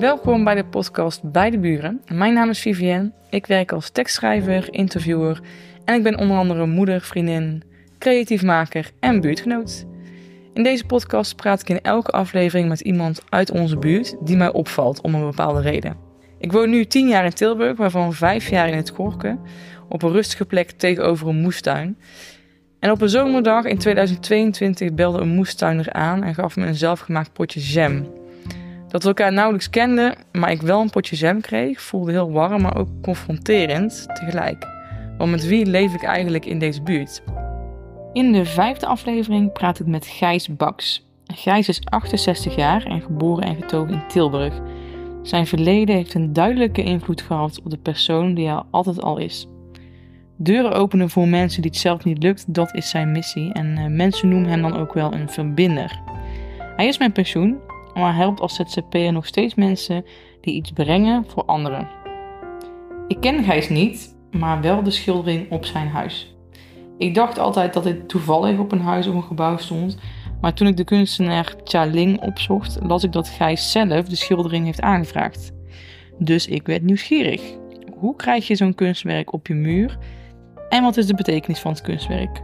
Welkom bij de podcast Bij de Buren. Mijn naam is Vivienne. Ik werk als tekstschrijver, interviewer en ik ben onder andere moeder, vriendin, creatief maker en buurtgenoot. In deze podcast praat ik in elke aflevering met iemand uit onze buurt die mij opvalt om een bepaalde reden. Ik woon nu 10 jaar in Tilburg, waarvan 5 jaar in het Gorken, op een rustige plek tegenover een moestuin. En op een zomerdag in 2022 belde een moestuiner aan en gaf me een zelfgemaakt potje jam. Dat we elkaar nauwelijks kenden, maar ik wel een potje jam kreeg, voelde heel warm, maar ook confronterend tegelijk. Want met wie leef ik eigenlijk in deze buurt? In de vijfde aflevering praat ik met Gijs Baks. Gijs is 68 jaar en geboren en getogen in Tilburg. Zijn verleden heeft een duidelijke invloed gehad op de persoon die hij altijd al is. Deuren openen voor mensen die het zelf niet lukt, dat is zijn missie. En uh, mensen noemen hem dan ook wel een verbinder. Hij is mijn pensioen, maar helpt als ZZP'er nog steeds mensen die iets brengen voor anderen. Ik ken Gijs niet, maar wel de schildering op zijn huis. Ik dacht altijd dat dit toevallig op een huis of een gebouw stond, maar toen ik de kunstenaar Cha Ling opzocht, las ik dat Gijs zelf de schildering heeft aangevraagd. Dus ik werd nieuwsgierig. Hoe krijg je zo'n kunstwerk op je muur? En wat is de betekenis van het kunstwerk?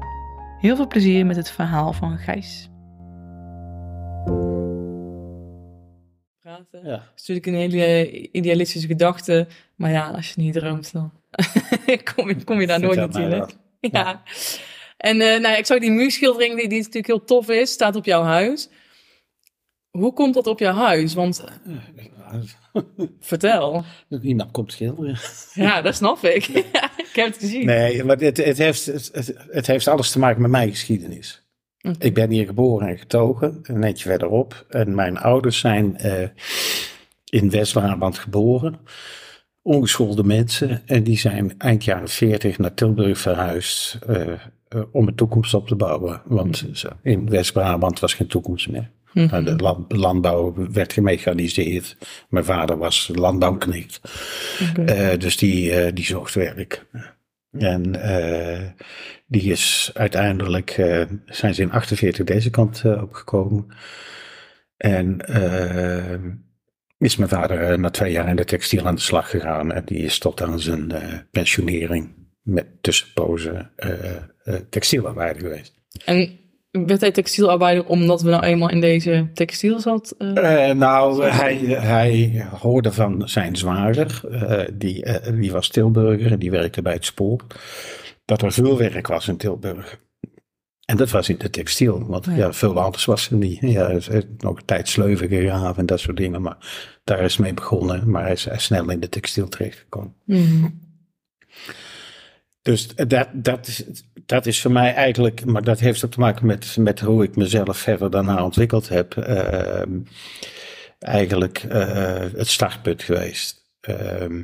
Heel veel plezier met het verhaal van Gijs. Praten. Ja. Dat is natuurlijk een hele idealistische gedachte, maar ja, als je niet droomt, dan kom, je, kom je daar nooit natuurlijk. Ja. En eh, nou ik zag die muurschildering, die, die natuurlijk heel tof is, staat op jouw huis. Hoe komt dat op jouw huis? Want vertel. Iemand komt schilderen. Ja, dat snap ik. ik heb het gezien. Nee, maar het, het, heeft, het, het heeft alles te maken met mijn geschiedenis. Ik ben hier geboren en getogen, een netje verderop. En mijn ouders zijn eh, in West-Brabant geboren. Ongeschoolde mensen. En die zijn eind jaren 40 naar Tilburg verhuisd eh, om een toekomst op te bouwen. Want zo, in West-Brabant was geen toekomst meer. Mhm. De land- landbouw werd gemechaniseerd. Mijn vader was landbouwknecht. Eh, dus die, die zocht werk. En eh, die is uiteindelijk, eh, zijn ze in 48 deze kant eh, opgekomen. En is mijn vader na twee jaar in de textiel aan de slag gegaan. En die is tot aan zijn pensionering met tussenpozen textielarbeider geweest. En werd hij textielarbeider omdat we nou eenmaal in deze textiel zat? eh? Eh, nou, hij, hij hoorde van zijn zwager, eh, die, die was Tilburger en die werkte bij het spoor, dat er veel werk was in Tilburg. En dat was in de textiel, want Ja. ja, veel anders was er niet. Ja, er is nog een tijd sleuven gegraven en dat soort dingen, maar daar is mee begonnen. Maar hij is, hij is snel in de textiel terechtgekomen. Mhm. Dus dat, dat, is, dat is voor mij eigenlijk, maar dat heeft ook te maken met, met hoe ik mezelf verder daarna ontwikkeld heb. ehm, eigenlijk eh, het startpunt geweest. Ehm,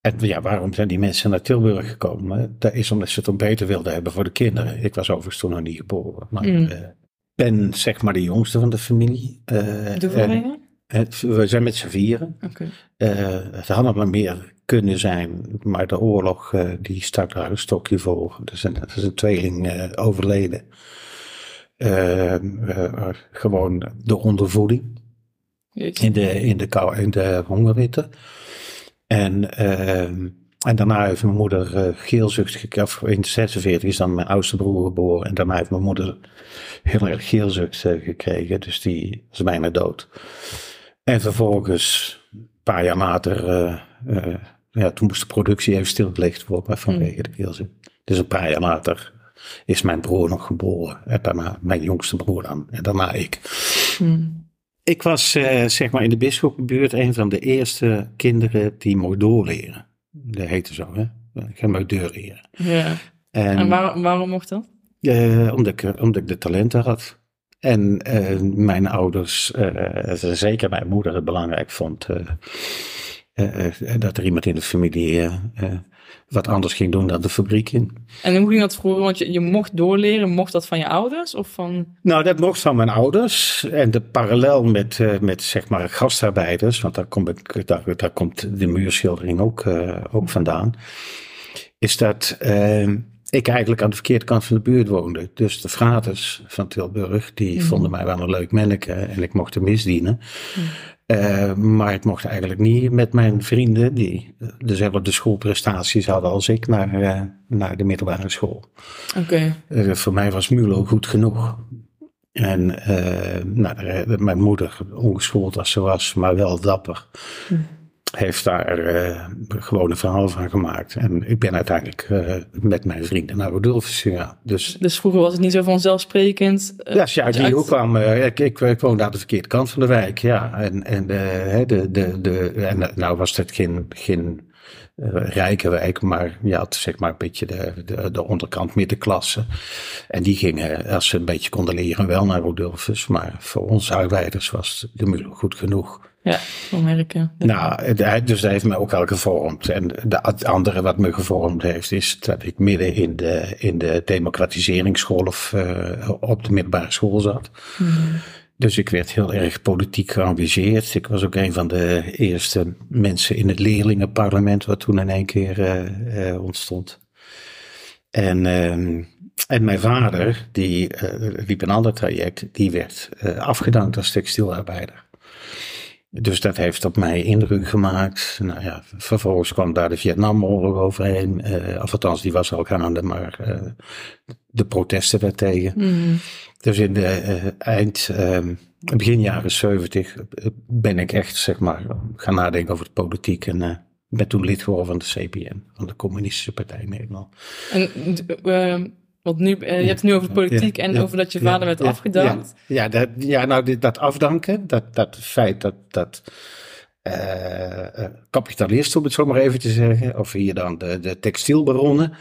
en ja, waarom zijn die mensen naar Tilburg gekomen? Dat is omdat ze het om beter wilden hebben voor de kinderen. Ik was overigens toen nog niet geboren. Maar Mm. eh, ben zeg maar de jongste van de familie. Eh, De en het, we zijn met z'n vieren. Oké. Eh, het had nog maar meer kunnen zijn, maar de oorlog eh, die stak daar een stokje voor. Dus een, er is een tweeling eh, overleden. Eh, eh, gewoon door ondervoeding in de, in de, kou, in de hongerwitte. En, eh, en daarna heeft mijn moeder geelzucht gekregen. In 46 is dan mijn oudste broer geboren. En daarna heeft mijn moeder heel erg geelzucht gekregen. Dus die is bijna dood. En vervolgens, een paar jaar later, ja, toen moest de productie even stilgelegd worden vanwege de geelzucht. Dus een paar jaar later is mijn broer nog geboren. En daarna mijn jongste broer dan. En daarna ik. Mhm. Ik was eh, zeg maar in de Bisschoppenbuurt een van de eerste kinderen die mocht doorleren. Dat heette zo, hè? Ik mocht doorleren. Ja. En, En waar- waarom mocht dat? eh, omdat, ik, omdat ik de talenten had. En eh, mijn ouders, eh, zeker mijn moeder, het belangrijk vond eh, eh, eh, dat er iemand in de familie eh, eh, wat anders ging doen dan de fabriek in. En hoe ging dat vroeger? Want je, je mocht doorleren. Mocht dat van je ouders? Of van... Nou, dat mocht van mijn ouders. En de parallel met, eh, met zeg maar gastarbeiders, want daar, kom ik, daar, daar komt de muurschildering ook, eh, ook vandaan. Is dat eh, ik eigenlijk aan de verkeerde kant van de buurt woonde. Dus de fraters van Tilburg, die Mhm. vonden mij wel een leuk manneke en ik mocht er misdienen. Mhm. Eh, maar ik mocht eigenlijk niet met mijn vrienden, die dezelfde schoolprestaties hadden als ik, naar, eh, naar de middelbare school. Oké. Eh, voor mij was Mulo goed genoeg. En eh, nou, eh, mijn moeder, ongeschoold als ze was, maar wel dapper, Mhm. Heeft daar eh, gewoon een verhaal van gemaakt. En ik ben uiteindelijk eh, met mijn vrienden naar Rodolphus gegaan. Dus Dus vroeger was het niet zo vanzelfsprekend. eh, ja, als je uit dat die je hoek kwam, ik, ik, ik woonde aan de verkeerde kant van de wijk, ja. En, en, de, de, de, en nou was het geen, geen rijke wijk, maar je had zeg maar een beetje de, de, de onderkant middenklasse. En die gingen, als ze een beetje konden leren, wel naar Rodolphus. Maar voor ons arbeiders was de Mulo goed genoeg. Ja, van merken. Nou, het- dus dat heeft me ook wel gevormd. En de, het andere wat me gevormd heeft, is dat ik midden in de, in de democratiseringsgolf eh, op de middelbare school zat. Mhm. Dus ik werd heel erg politiek geëngageerd. Ik was ook een van de eerste mensen in het leerlingenparlement, wat toen in één keer eh, eh, ontstond. En, ehm, en mijn vader, die liep een ander traject, die werd eh, afgedankt als textielarbeider. Dus dat heeft op mij indruk gemaakt. Nou ja, vervolgens kwam daar de Vietnamoorlog overheen. eh of althans, die was al gaande, maar eh, de protesten daartegen. Mhm. Dus in de eh, eind, eh, begin jaren 70 ben ik echt, zeg maar, gaan nadenken over de politiek. En ben toen lid geworden van de CPN, van de Communistische Partij Nederland. En want nu, eh, je hebt het nu over politiek Ja, en ja, over dat je vader ja, werd ja, afgedankt. Ja, ja, dat, ja nou, dit, dat afdanken, dat, dat feit dat, dat eh, eh, kapitalisten, om het zo maar even te zeggen, of hier dan de, de textielbaronnen,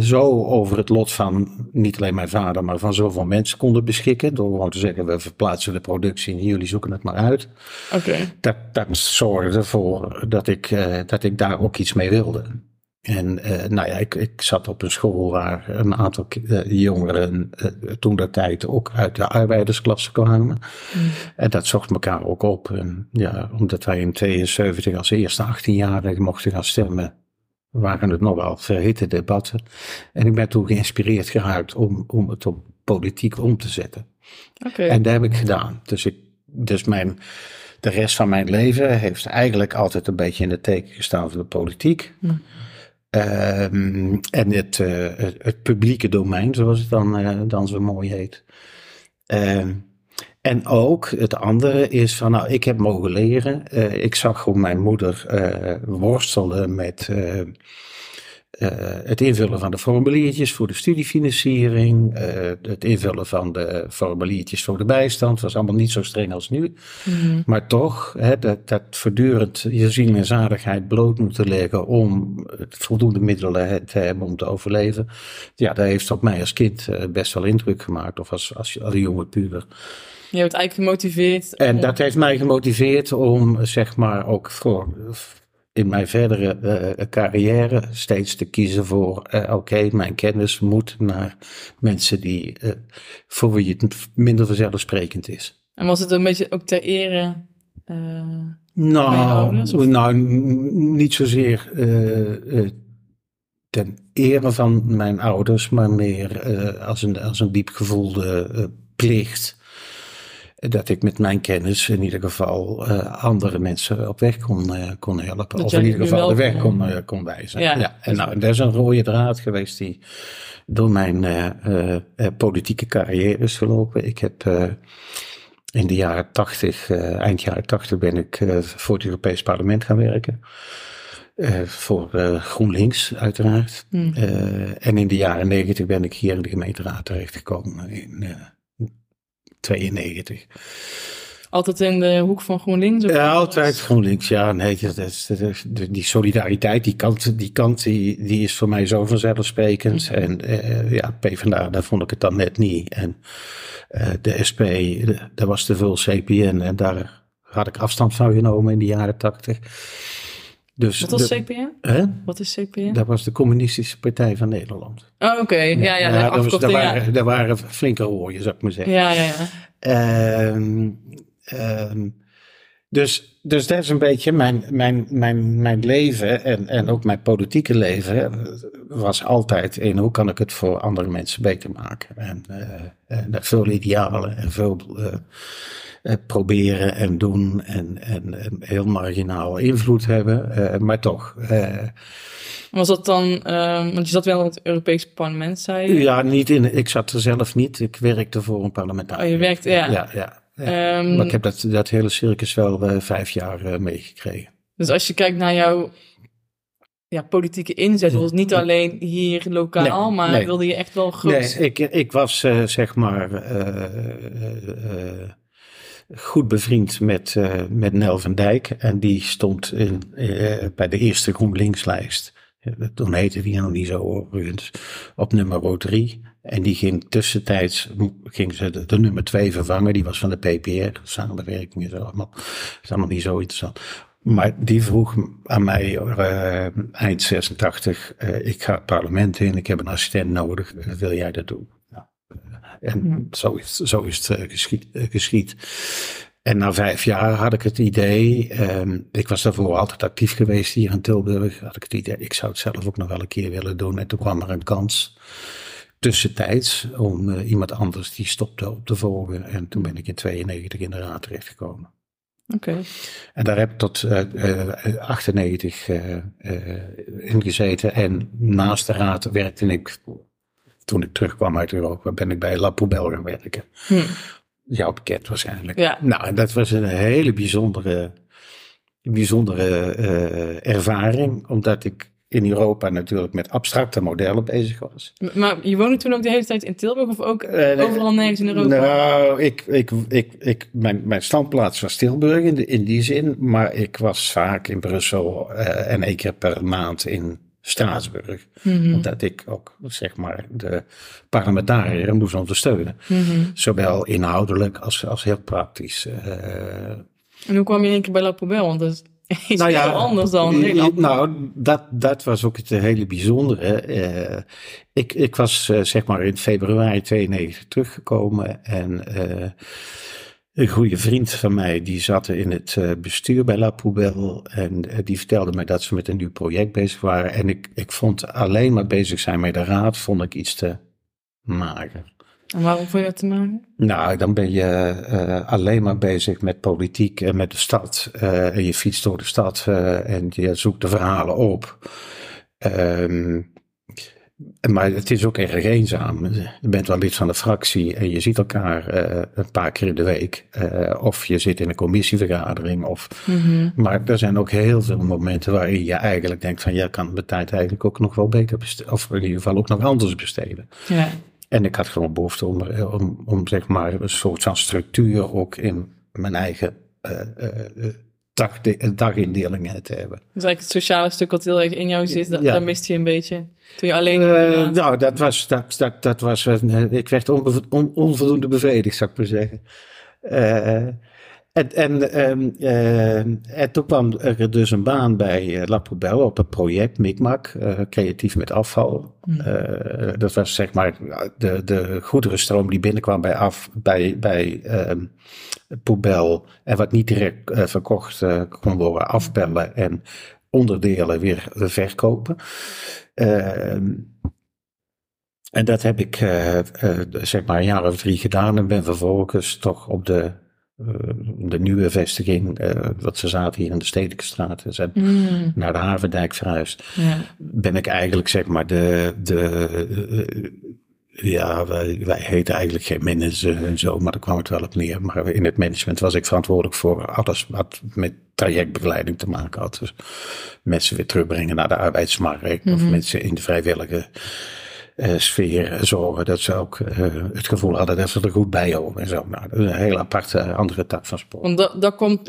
zo over het lot van niet alleen mijn vader, maar van zoveel mensen konden beschikken. Door gewoon te zeggen, we verplaatsen de productie en jullie zoeken het maar uit. Oké. Dat, dat zorgde ervoor dat ik, dat ik daar ook iets mee wilde. En eh, nou ja, ik, ik zat op een school waar een aantal eh, jongeren eh, toen dat tijd ook uit de arbeidersklasse kwamen. Mhm. En dat zocht elkaar ook op. En ja, omdat wij in 72 als eerste 18-jarigen mochten gaan stemmen, waren het nogal verhitte debatten. En ik ben toen geïnspireerd geraakt om, om het op politiek om te zetten. Oké. En dat heb ik gedaan. Dus, ik, dus mijn, de rest van mijn leven heeft eigenlijk altijd een beetje in het teken gestaan van de politiek. Hm. Ehm, en het, eh, het, het publieke domein, zoals het dan, eh, dan zo mooi heet. Ehm, en ook het andere is van, nou, ik heb mogen leren. Eh, ik zag hoe mijn moeder worstelde met eh, het invullen van de formuliertjes voor de studiefinanciering, eh, het invullen van de formuliertjes voor de bijstand. was allemaal niet zo streng als nu. Mhm. Maar toch, hè, dat, dat voortdurend je ziel en zadigheid bloot moeten leggen om voldoende middelen te hebben om te overleven. Ja, dat heeft op mij als kind eh, best wel indruk gemaakt, of als, als, als jonge puber. Je hebt eigenlijk gemotiveerd. En om- dat heeft mij gemotiveerd om, zeg maar, ook voor in mijn verdere eh, carrière steeds te kiezen voor, eh, oké, mijn kennis moet naar mensen die, eh, voor wie het minder vanzelfsprekend is. En was het een beetje ook ter ere. eh, Nou, ouders, nou niet zozeer eh, eh, ten ere van mijn ouders, maar meer eh, als, een, als een diep gevoelde eh, plicht. Dat ik met mijn kennis in ieder geval eh, andere mensen op weg kon, eh, kon helpen. Dat of in ieder geval de weg kon- kon, eh, kon wijzen. Ja. Ja. En nou, dat is een rode draad geweest die door mijn politieke carrière is gelopen. Ik heb in de jaren tachtig, eind jaren tachtig, ben ik voor het Europees Parlement gaan werken. Voor GroenLinks, uiteraard. hm. Eh, en in de jaren negentig ben ik hier in de gemeenteraad terechtgekomen. In 92. Altijd in de hoek van GroenLinks? of- Ja, altijd GroenLinks. Ja, nee, dat die solidariteit, die kant, die, kant die, die is voor mij zo vanzelfsprekend. En eh, ja, PvdA, daar vond ik het dan net niet. En eh, de SP, daar was te veel CPN en daar had ik afstand van genomen in de jaren tachtig. Dus Wat was de- CPN? Hè? Wat is CPN? Dat was de Communistische Partij van Nederland. Oh, oké. Ja, ja, dat was, daar, ja. waren, daar waren flinke rooien, zou ik maar zeggen. Ja, ja, ja. Ehm, ehm, Dus, dus dat is een beetje mijn, mijn, mijn, mijn leven en, en ook mijn politieke leven was altijd in hoe kan ik het voor andere mensen beter maken. En, uh, en veel idealen en veel uh, proberen en doen en, en, en, heel marginaal invloed hebben, maar toch. Was dat dan, want je zat wel in het Europees parlement, zei je? Ja, niet in, ik zat er zelf niet. Ik werkte voor een parlementariër. Oh, je werkte, ja. Ja, ja. ja. Um, maar ik heb dat, dat hele circus wel vijf jaar meegekregen. Dus als je kijkt naar jouw ja, politieke inzet, was niet alleen hier lokaal, nee, maar nee. wilde je echt wel groot... Nee, ik, ik was uh, zeg maar goed bevriend met, met Nel van Dijk. En die stond in, bij de eerste GroenLinks-lijst. Toen heette die nog niet zo overigens. Op nummer 3. En die ging tussentijds, ging ze de, nummer 2 vervangen. Die was van de PPR. Samenwerking is allemaal, is allemaal niet zo interessant. Maar die vroeg aan mij uh, eind 86, uh, ik ga het parlement in, ik heb een assistent nodig, wil jij dat doen? En zo is, zo is het geschied. geschied. En na vijf jaar had ik het idee, um, ik was daarvoor altijd actief geweest hier in Tilburg, had ik het idee, ik zou het zelf ook nog wel een keer willen doen. En toen kwam er een kans tussentijds om uh, iemand anders die stopte op te volgen. En toen ben ik in 92 in de raad terechtgekomen. Oké. Okay. En daar heb ik tot uh, uh, 98 in gezeten. En naast de raad werkte ik, toen ik terugkwam uit Europa, ben ik bij La Poubelle gaan werken. Hm jou bekend waarschijnlijk. Ja. Nou, dat was een hele bijzondere, bijzondere uh, ervaring, omdat ik in Europa natuurlijk met abstracte modellen bezig was. Maar je woonde toen ook de hele tijd in Tilburg of ook uh, overal nergens in Europa? Nou, ik, ik, ik, ik, mijn, mijn standplaats was Tilburg in, de, in die zin, maar ik was vaak in Brussel uh, en één keer per maand in Straatsburg. Mm -hmm. Omdat ik ook, zeg maar, de parlementariër moest ondersteunen. Mm -hmm. Zowel inhoudelijk als, als heel praktisch. Uh, en hoe kwam je in één keer bij La Poubelle? Want dat is nou ja, heel anders dan Nederland. Nou, dat, dat was ook het hele bijzondere. Uh, ik, ik was, uh, zeg maar, in februari 92 teruggekomen en... Een goede vriend van mij, die zat in het bestuur bij La Poubelle. En die vertelde mij dat ze met een nieuw project bezig waren. En ik, ik vond alleen maar bezig zijn met de raad, vond ik iets te mager. En waarom vond je dat te maken? Nou, dan ben je uh, alleen maar bezig met politiek en met de stad. Uh, en je fietst door de stad uh, en je zoekt de verhalen op. Um, maar het is ook erg eenzaam. Je bent wel lid van de fractie en je ziet elkaar uh, een paar keer in de week. Uh, of je zit in een commissievergadering. Of, mm -hmm. Maar er zijn ook heel veel momenten waarin je eigenlijk denkt van... ja, kan mijn tijd eigenlijk ook nog wel beter besteden. Of in ieder geval ook nog anders besteden. Ja. En ik had gewoon behoefte om, om, om zeg maar een soort van structuur ook in mijn eigen... Uh, dag, dagindelingen te hebben. Dus eigenlijk het sociale stuk wat heel erg in jou zit, dat, ja. mist je een beetje. Toen je alleen... Uh, nou, dat was, dat, dat, dat was, ik werd on, onvoldoende bevredigd, zou ik maar zeggen. Uh, en, en, um, uh, en toen kwam er dus een baan bij uh, La Poubelle op het project Micmac, uh, creatief met afval. Mm. dat was zeg maar de, de goederenstroom die binnenkwam bij, af, bij, bij um, Poubelle en wat niet direct verkocht kon worden, afbellen en onderdelen weer verkopen. Ehm, en dat heb ik zeg maar een jaar of drie gedaan en ben vervolgens toch op de de nieuwe vestiging, uh, wat ze zaten hier in de Stedelijke Straat, zijn mm. naar de Havendijk verhuisd. Ja. Ben ik eigenlijk, zeg maar, de, de uh, ja, wij, wij heten eigenlijk geen manager en zo, maar daar kwam het wel op neer. Maar in het management was ik verantwoordelijk voor alles wat met trajectbegeleiding te maken had. Dus mensen weer terugbrengen naar de arbeidsmarkt mm -hmm. of mensen in de vrijwillige sfeer zorgen. Dat ze ook uh, het gevoel hadden dat ze er goed bij horen en zo. Nou, dat is een heel aparte andere tak van sport. Want dat, dat komt,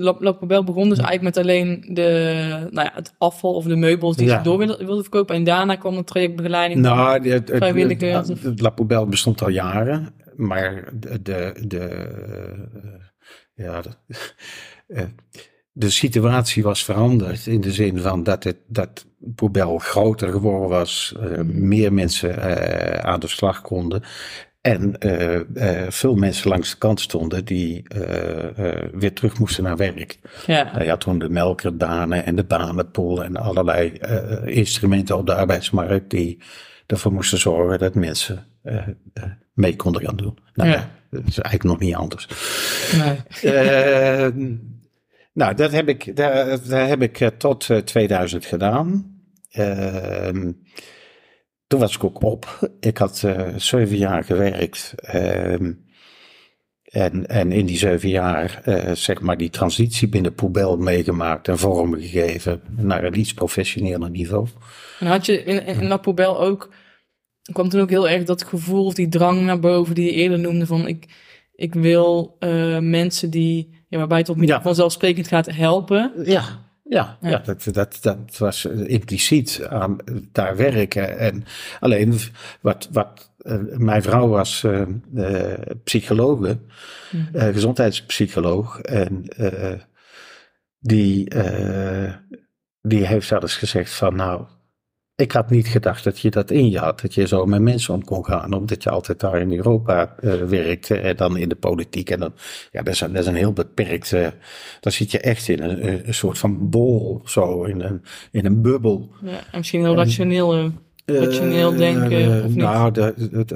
begon dus eigenlijk met alleen de, nou ja, het afval of de meubels die ja. ze door wilden, wilde verkopen. En daarna kwam de trajectbegeleiding. Nou, het, vrijwilligers. Het, het, bestond al jaren, maar de, de, de ja, de, de situatie was veranderd in de zin van dat, het, dat Poebel groter geworden was, uh, meer mensen uh, aan de slag konden. En uh, uh, veel mensen langs de kant stonden die weer terug moesten naar werk. Ja. je had toen de melkerdanen en de banenpool en allerlei instrumenten op de arbeidsmarkt die ervoor moesten zorgen dat mensen mee konden gaan doen. Nou, Ja. dat is eigenlijk nog niet anders. Nee. Nou, dat heb ik, daar heb ik eh, tot eh, 2000 gedaan. Ehm, toen was ik ook op. Ik had eh, zeven jaar gewerkt. Ehm, en, en in die zeven jaar, eh, zeg maar, die transitie binnen Poebel meegemaakt en vorm gegeven naar een iets professioneler niveau. En had je in, in dat Pobel ook, kwam toen ook heel erg dat gevoel die drang naar boven die je eerder noemde van ik, ik wil eh, mensen die, ja, waarbij het op Ja. vanzelfsprekend gaat helpen. Ja, ja, Ja. ja. dat, dat, dat was eh, impliciet aan daar werken. En alleen wat, wat eh, mijn vrouw was eh, psychologe, eh, gezondheidspsycholoog. En die, die heeft wel eens gezegd van nou, ik had niet gedacht dat je dat in je had. Dat je zo met mensen om kon gaan. Omdat je altijd daar in Europa eh, werkte. En dan in de politiek. En dan, ja, dat is, een- dat is een heel beperkt. eh, dan zit je echt in een, soort van bol. Zo in een, in een bubbel. Ja, en misschien heel rationeel, eh, rationeel denken of niet. Nou, dat, dat,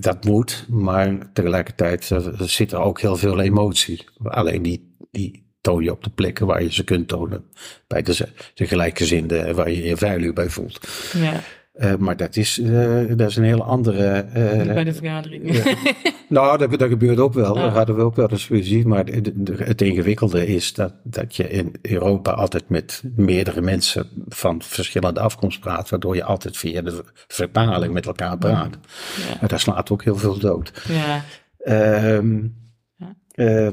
dat, moet. Maar tegelijkertijd zit er ook heel veel emotie. Alleen die, die toon je op de plekken waar je ze kunt tonen. Bij de, de gelijkgezinden waar je je veilig bij voelt. ja, Eh, maar dat is, eh, dat is een hele andere. eh, bij de vergadering. ja. nou, dat, dat gebeurt ook wel. Ja. Dat hadden we ook wel eens gezien. Maar de- de- het ingewikkelde is dat, dat je in Europa altijd met meerdere mensen van verschillende afkomst praat. Waardoor je altijd via de vertaling met elkaar praat. Ja. En daar slaat ook heel veel dood. ja. Ehm, Ja.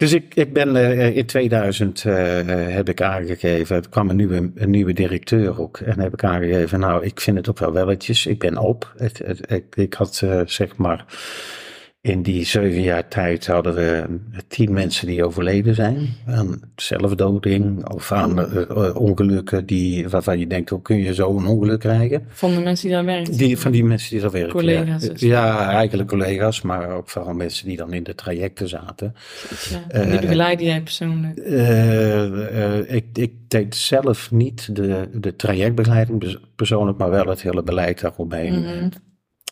Dus ik, ik ben eh, in 2000 eh, heb ik aangegeven, er kwam een nieuwe, een nieuwe directeur ook. En heb ik aangegeven, nou, ik vind het ook wel welletjes. Ik ben op. Ik, ik had eh, zeg maar in die zeven jaar tijd hadden we tien mensen die overleden zijn. Aan zelfdoding of aan eh, eh, ongelukken die, waarvan je denkt, hoe kun je zo een ongeluk krijgen? Van de mensen die daar werken. Die, van die mensen die daar werken. Collega's Ja. dus. ja, eigenlijk collega's, maar ook vooral mensen die dan in de trajecten zaten. Ja, die Eh, begeleid jij persoonlijk. Ik, ik deed zelf niet de, de trajectbegeleiding pers- persoonlijk, maar wel het hele beleid daaromheen. Mhm.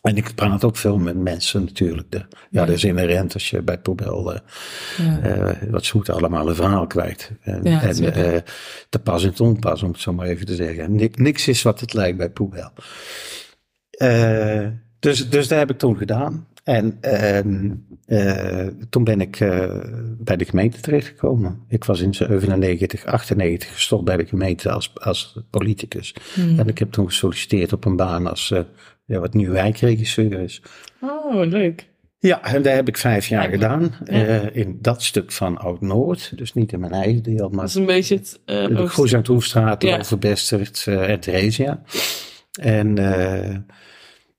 En ik praat ook veel met mensen natuurlijk. De, ja, Ja. dat is inherent als je bij Poebel, eh Ja. eh, wat ze moeten allemaal een verhaal kwijt. En, Ja, en eh, te pas en te onpas, om het zo maar even te zeggen. Nik- niks is wat het lijkt bij Poebel. Dus, dus dat heb ik toen gedaan. En ehm, eh, toen ben ik bij de gemeente terechtgekomen. Ik was in 97, 98 gestopt bij de gemeente als, als politicus. Hmm. En ik heb toen gesolliciteerd op een baan als ja, wat nu wijkregisseur is. Oh, leuk. Ja, en daar heb ik vijf jaar Ja. gedaan. Ja. eh, in dat stuk van Oud-Noord. Dus niet in mijn eigen deel, Dat maar is een beetje het eh, de Goes Hoefstraat, Ja. Eh, en Theresia. En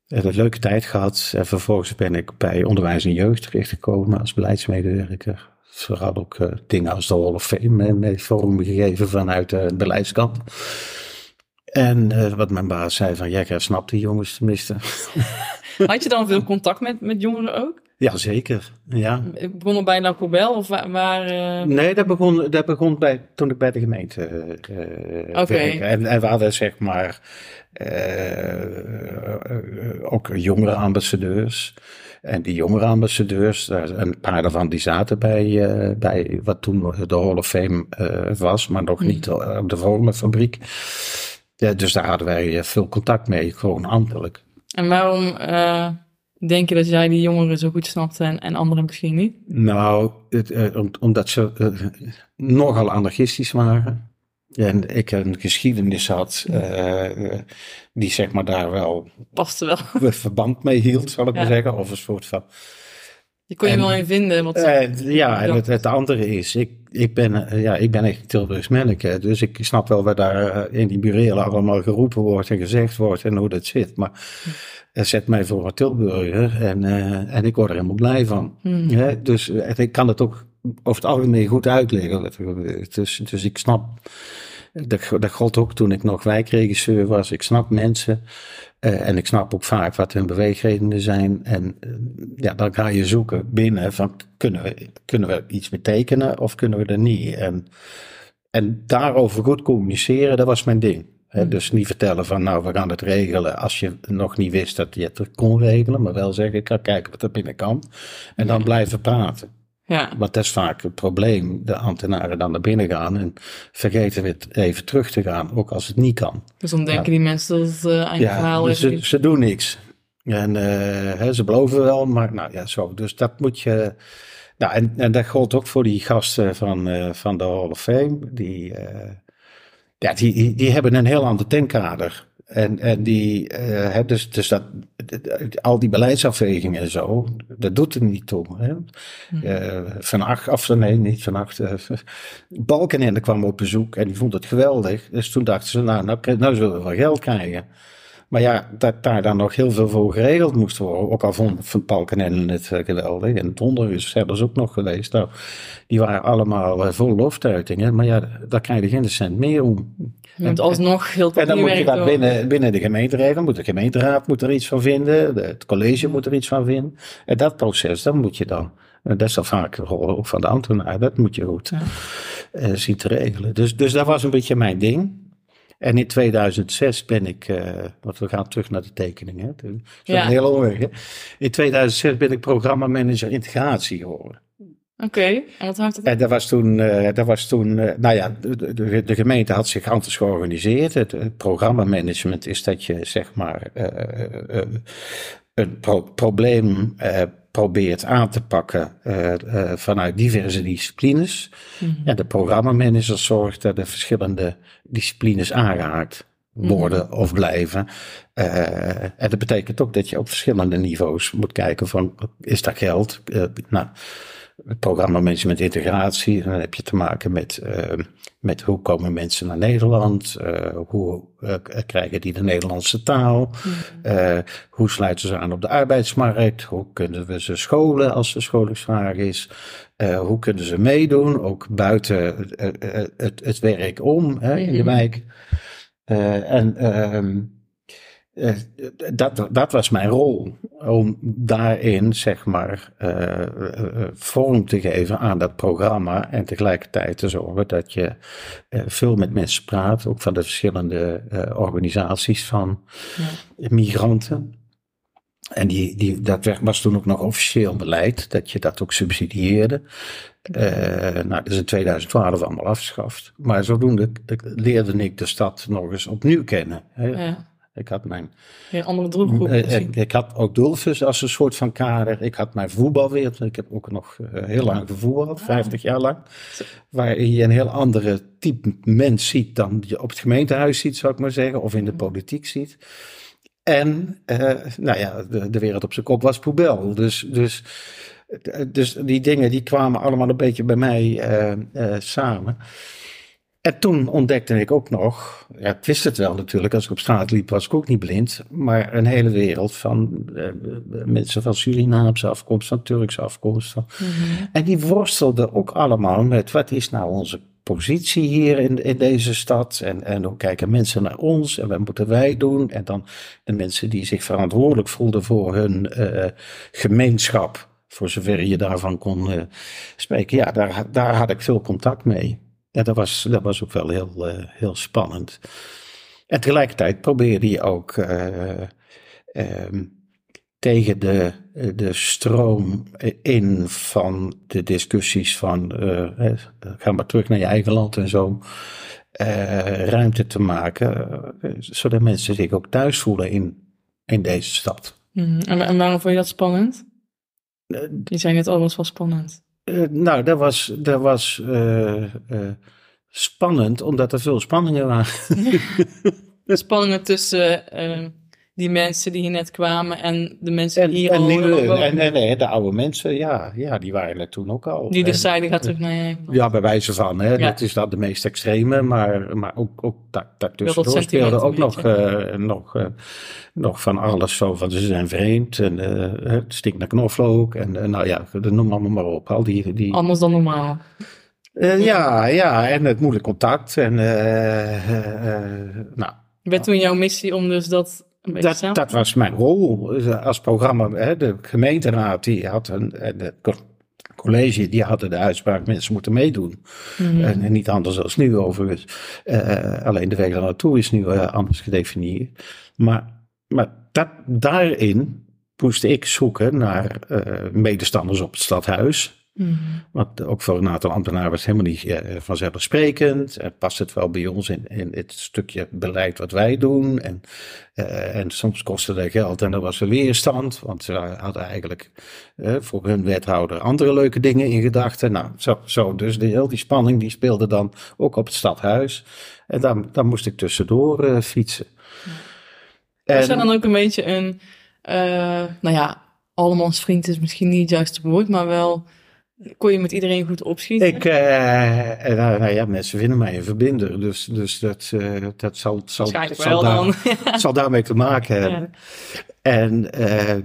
een leuke tijd gehad. En vervolgens ben ik bij onderwijs en jeugd terechtgekomen als beleidsmedewerker. Vooral ook eh, dingen als de Hall of Fame mee vorm gegeven vanuit de beleidskant. En eh, wat mijn baas zei van, jij snapt die jongens tenminste. Had je dan veel contact met, met jongeren ook? Jazeker, ja. Ik begon al bij La Cobel of waar... waar eh, Nee, dat begon, dat begon bij, toen ik bij de gemeente eh Oké. werkte. En, en we hadden zeg maar eh, eh, ook jongerenambassadeurs. En die jongerenambassadeurs, daar- een paar daarvan die zaten bij, eh, bij wat toen de Hall of Fame eh, was, maar nog niet eh, op de vormenfabriek. Ja, dus daar hadden wij eh, veel contact mee, gewoon ambtelijk. En waarom eh, denk je dat jij die jongeren zo goed snapte en, en anderen misschien niet? Nou, het, eh, om- omdat ze nogal anarchistisch waren. En ik een geschiedenis had die zeg maar daar wel Paste wel. verband mee hield, zal ik maar zeggen. Of een soort van... Je kon je En- wel in vinden. Want, Eh, ja, en het, het andere is, ik, ik, ben, eh, ja, ik ben echt Tilburgs manneke. Dus ik snap wel wat daar eh, in die burelen allemaal geroepen wordt en gezegd wordt en hoe dat zit. Maar het zet mij voor een Tilburger en, eh, en ik word er helemaal blij van. Hmm. Hè, dus ik kan het ook over het algemeen goed uitleggen. Dus, dus ik snap dat, dat gold ook toen ik nog wijkregisseur was. Ik snap mensen uh, en ik snap ook vaak wat hun beweegredenen zijn. En uh, ja, dan ga je zoeken binnen van kunnen we, kunnen we iets betekenen of kunnen we er niet. En, en daarover goed communiceren, dat was mijn ding. He, dus niet vertellen van nou we gaan het regelen als je nog niet wist dat je het kon regelen. Maar wel zeggen ik ga kijken wat er binnen kan. En dan blijven praten. Ja. Want dat is vaak het probleem. De ambtenaren dan naar binnen gaan en vergeten het even terug te gaan, ook als het niet kan. Dus dan denken die mensen dat het uh, eigen verhaal dus is. Ze, ze doen niks. En uh, ze beloven wel, maar nou ja, zo. Dus dat moet je. Nou, en, en dat geldt ook voor die gasten van, uh, van de Hall of Fame. Die, ja, die, die hebben een heel ander denkkader. En, en die, uh, dus, dus dat, al die beleidsafwegingen en zo, dat doet er niet toe. Hè? Hmm. Uh, van acht, of nee, niet van acht. Uh, Balkenende kwam op bezoek en die vond het geweldig. Dus toen dachten ze, nou, nou, nou zullen we wel geld krijgen. Maar ja, dat daar dan nog heel veel voor geregeld moest worden. Ook al vond Van Balkenende het geweldig. En Donder is zelfs ook nog geweest. Nou, die waren allemaal vol loftuitingen. Maar ja, daar krijg je geen cent meer om. Hebt alsnog heel En dan moet je dat binnen, binnen de gemeente regelen. Moet de gemeenteraad moet er iets van vinden. Het college moet er iets van vinden. En dat proces, dat moet je dan. En dat is dan vaak van de ambtenaar. Dat moet je goed ja. zien te regelen. Dus, dus dat was een beetje mijn ding. En in 2006 ben ik, uh, want we gaan terug naar de tekeningen. Dat is ja. een hele omweg. In 2006 ben ik programmamanager integratie geworden. Oké, okay. en wat hangt het En dat was toen, uh, dat was toen uh, nou ja, de, de, de, gemeente had zich anders georganiseerd. Het, het programmamanagement is dat je zeg maar een pro probleem probeert aan te pakken vanuit diverse disciplines. Mm -hmm. En de programmamanager zorgt dat de verschillende disciplines aangehaakt worden mm -hmm. of blijven. en dat betekent ook dat je op verschillende niveaus moet kijken van, is dat geld? nou, programmamanagement integratie. Dan heb je te maken met, uh, met hoe komen mensen naar Nederland? Uh, hoe uh, krijgen die de Nederlandse taal? Mm. hoe sluiten ze aan op de arbeidsmarkt? Hoe kunnen we ze scholen als er scholingsvraag is? hoe kunnen ze meedoen? Ook buiten het, het, werk om hè, in de mm-hmm. wijk. en ehm, dat, dat was mijn rol. Om daarin, zeg maar, uh, uh, vorm te geven aan dat programma. En tegelijkertijd te zorgen dat je veel met mensen praat. Ook van de verschillende organisaties van ja. migranten. En die, die, dat was toen ook nog officieel beleid, dat je dat ook subsidieerde. nou, dat is in 2012 allemaal afgeschaft. Maar zodoende leerde ik de stad nog eens opnieuw kennen. Hè. Ja. Ik had mijn. Een andere doelgroep. Uh, ik, ik, had ook Dulfus als een soort van kader. Ik had mijn voetbalwereld. Ik heb ook nog uh, heel lang gevoetbald, ah. 50 jaar lang. Waarin je een heel andere type mens ziet dan je op het gemeentehuis ziet, zou ik maar zeggen. Of in de politiek ziet. En, nou ja, de, de, wereld op zijn kop was poebel. Dus, dus, dus die dingen die kwamen allemaal een beetje bij mij samen. En toen ontdekte ik ook nog, ja, ik wist het wel natuurlijk, als ik op straat liep was ik ook niet blind, maar een hele wereld van uh, mensen van Surinaamse afkomst, van Turkse afkomst. Van, mm -hmm. En die worstelden ook allemaal met wat is nou onze positie hier in, in deze stad en, en hoe kijken mensen naar ons en wat moeten wij doen. En dan de mensen die zich verantwoordelijk voelden voor hun uh, gemeenschap, voor zover je daarvan kon uh, spreken. Ja, daar, daar had ik veel contact mee. Ja, dat was, dat was ook wel heel, uh, heel spannend. En tegelijkertijd probeerde je ook uh, um, tegen de, de stroom in van de discussies van uh, ga maar terug naar je eigen land en zo. ruimte te maken, zodat mensen zich ook thuis voelen in, in deze stad. Mm, en, en waarom vond je dat spannend? Je zei net, oh, was wel spannend. Uh, nou, dat was, dat was uh, uh, spannend, omdat er veel spanningen waren. spanningen tussen die mensen die hier net kwamen en de mensen die hier en, al nieuwe, en, en, en, de oude mensen, ja, ja, die waren er toen ook al. Die dus zeiden, gaat terug naar je Ja, bij wijze van, hè. Ja. Dat is dat de meest extreme, maar, maar ook, ook daartussendoor speelde ook nog, uh, nog, uh, nog van alles zo van ze zijn vreemd en uh, het stinkt naar knoflook en nou ja, noem allemaal maar op. Al die, die... Anders dan normaal. Uh, ja, ja, en het moeilijk contact. En, uh, nou, Werd toen jouw missie om dus dat dat, dat was mijn rol als programma. Hè, de gemeenteraad die had een, de co- college die hadden de uitspraak mensen moeten meedoen. Mhm. En, niet anders dan nu overigens. Eh, alleen de weg naartoe is nu eh, anders gedefinieerd. Maar, maar dat, daarin moest ik zoeken naar eh, medestanders op het stadhuis. Mhm. Want ook voor een aantal ambtenaren was het helemaal niet eh, vanzelfsprekend. En past het wel bij ons in, in het stukje beleid wat wij doen? En, eh, en soms kostte dat geld en er was er weerstand. Want ze hadden eigenlijk eh, voor hun wethouder andere leuke dingen in gedachten. Nou, zo, zo dus de, heel die spanning die speelde dan ook op het stadhuis. En daar, daar moest ik tussendoor eh, fietsen. Was jij dan ook een beetje een, eh, nou ja, allemans vriend is misschien niet het juiste woord, maar wel kon je met iedereen goed opschieten? Ik, eh, nou, nou ja, mensen vinden mij een verbinder, dus, dus dat, eh, dat zal, zal, zal, wel daar, zal daarmee te maken hebben. Ja. En eh,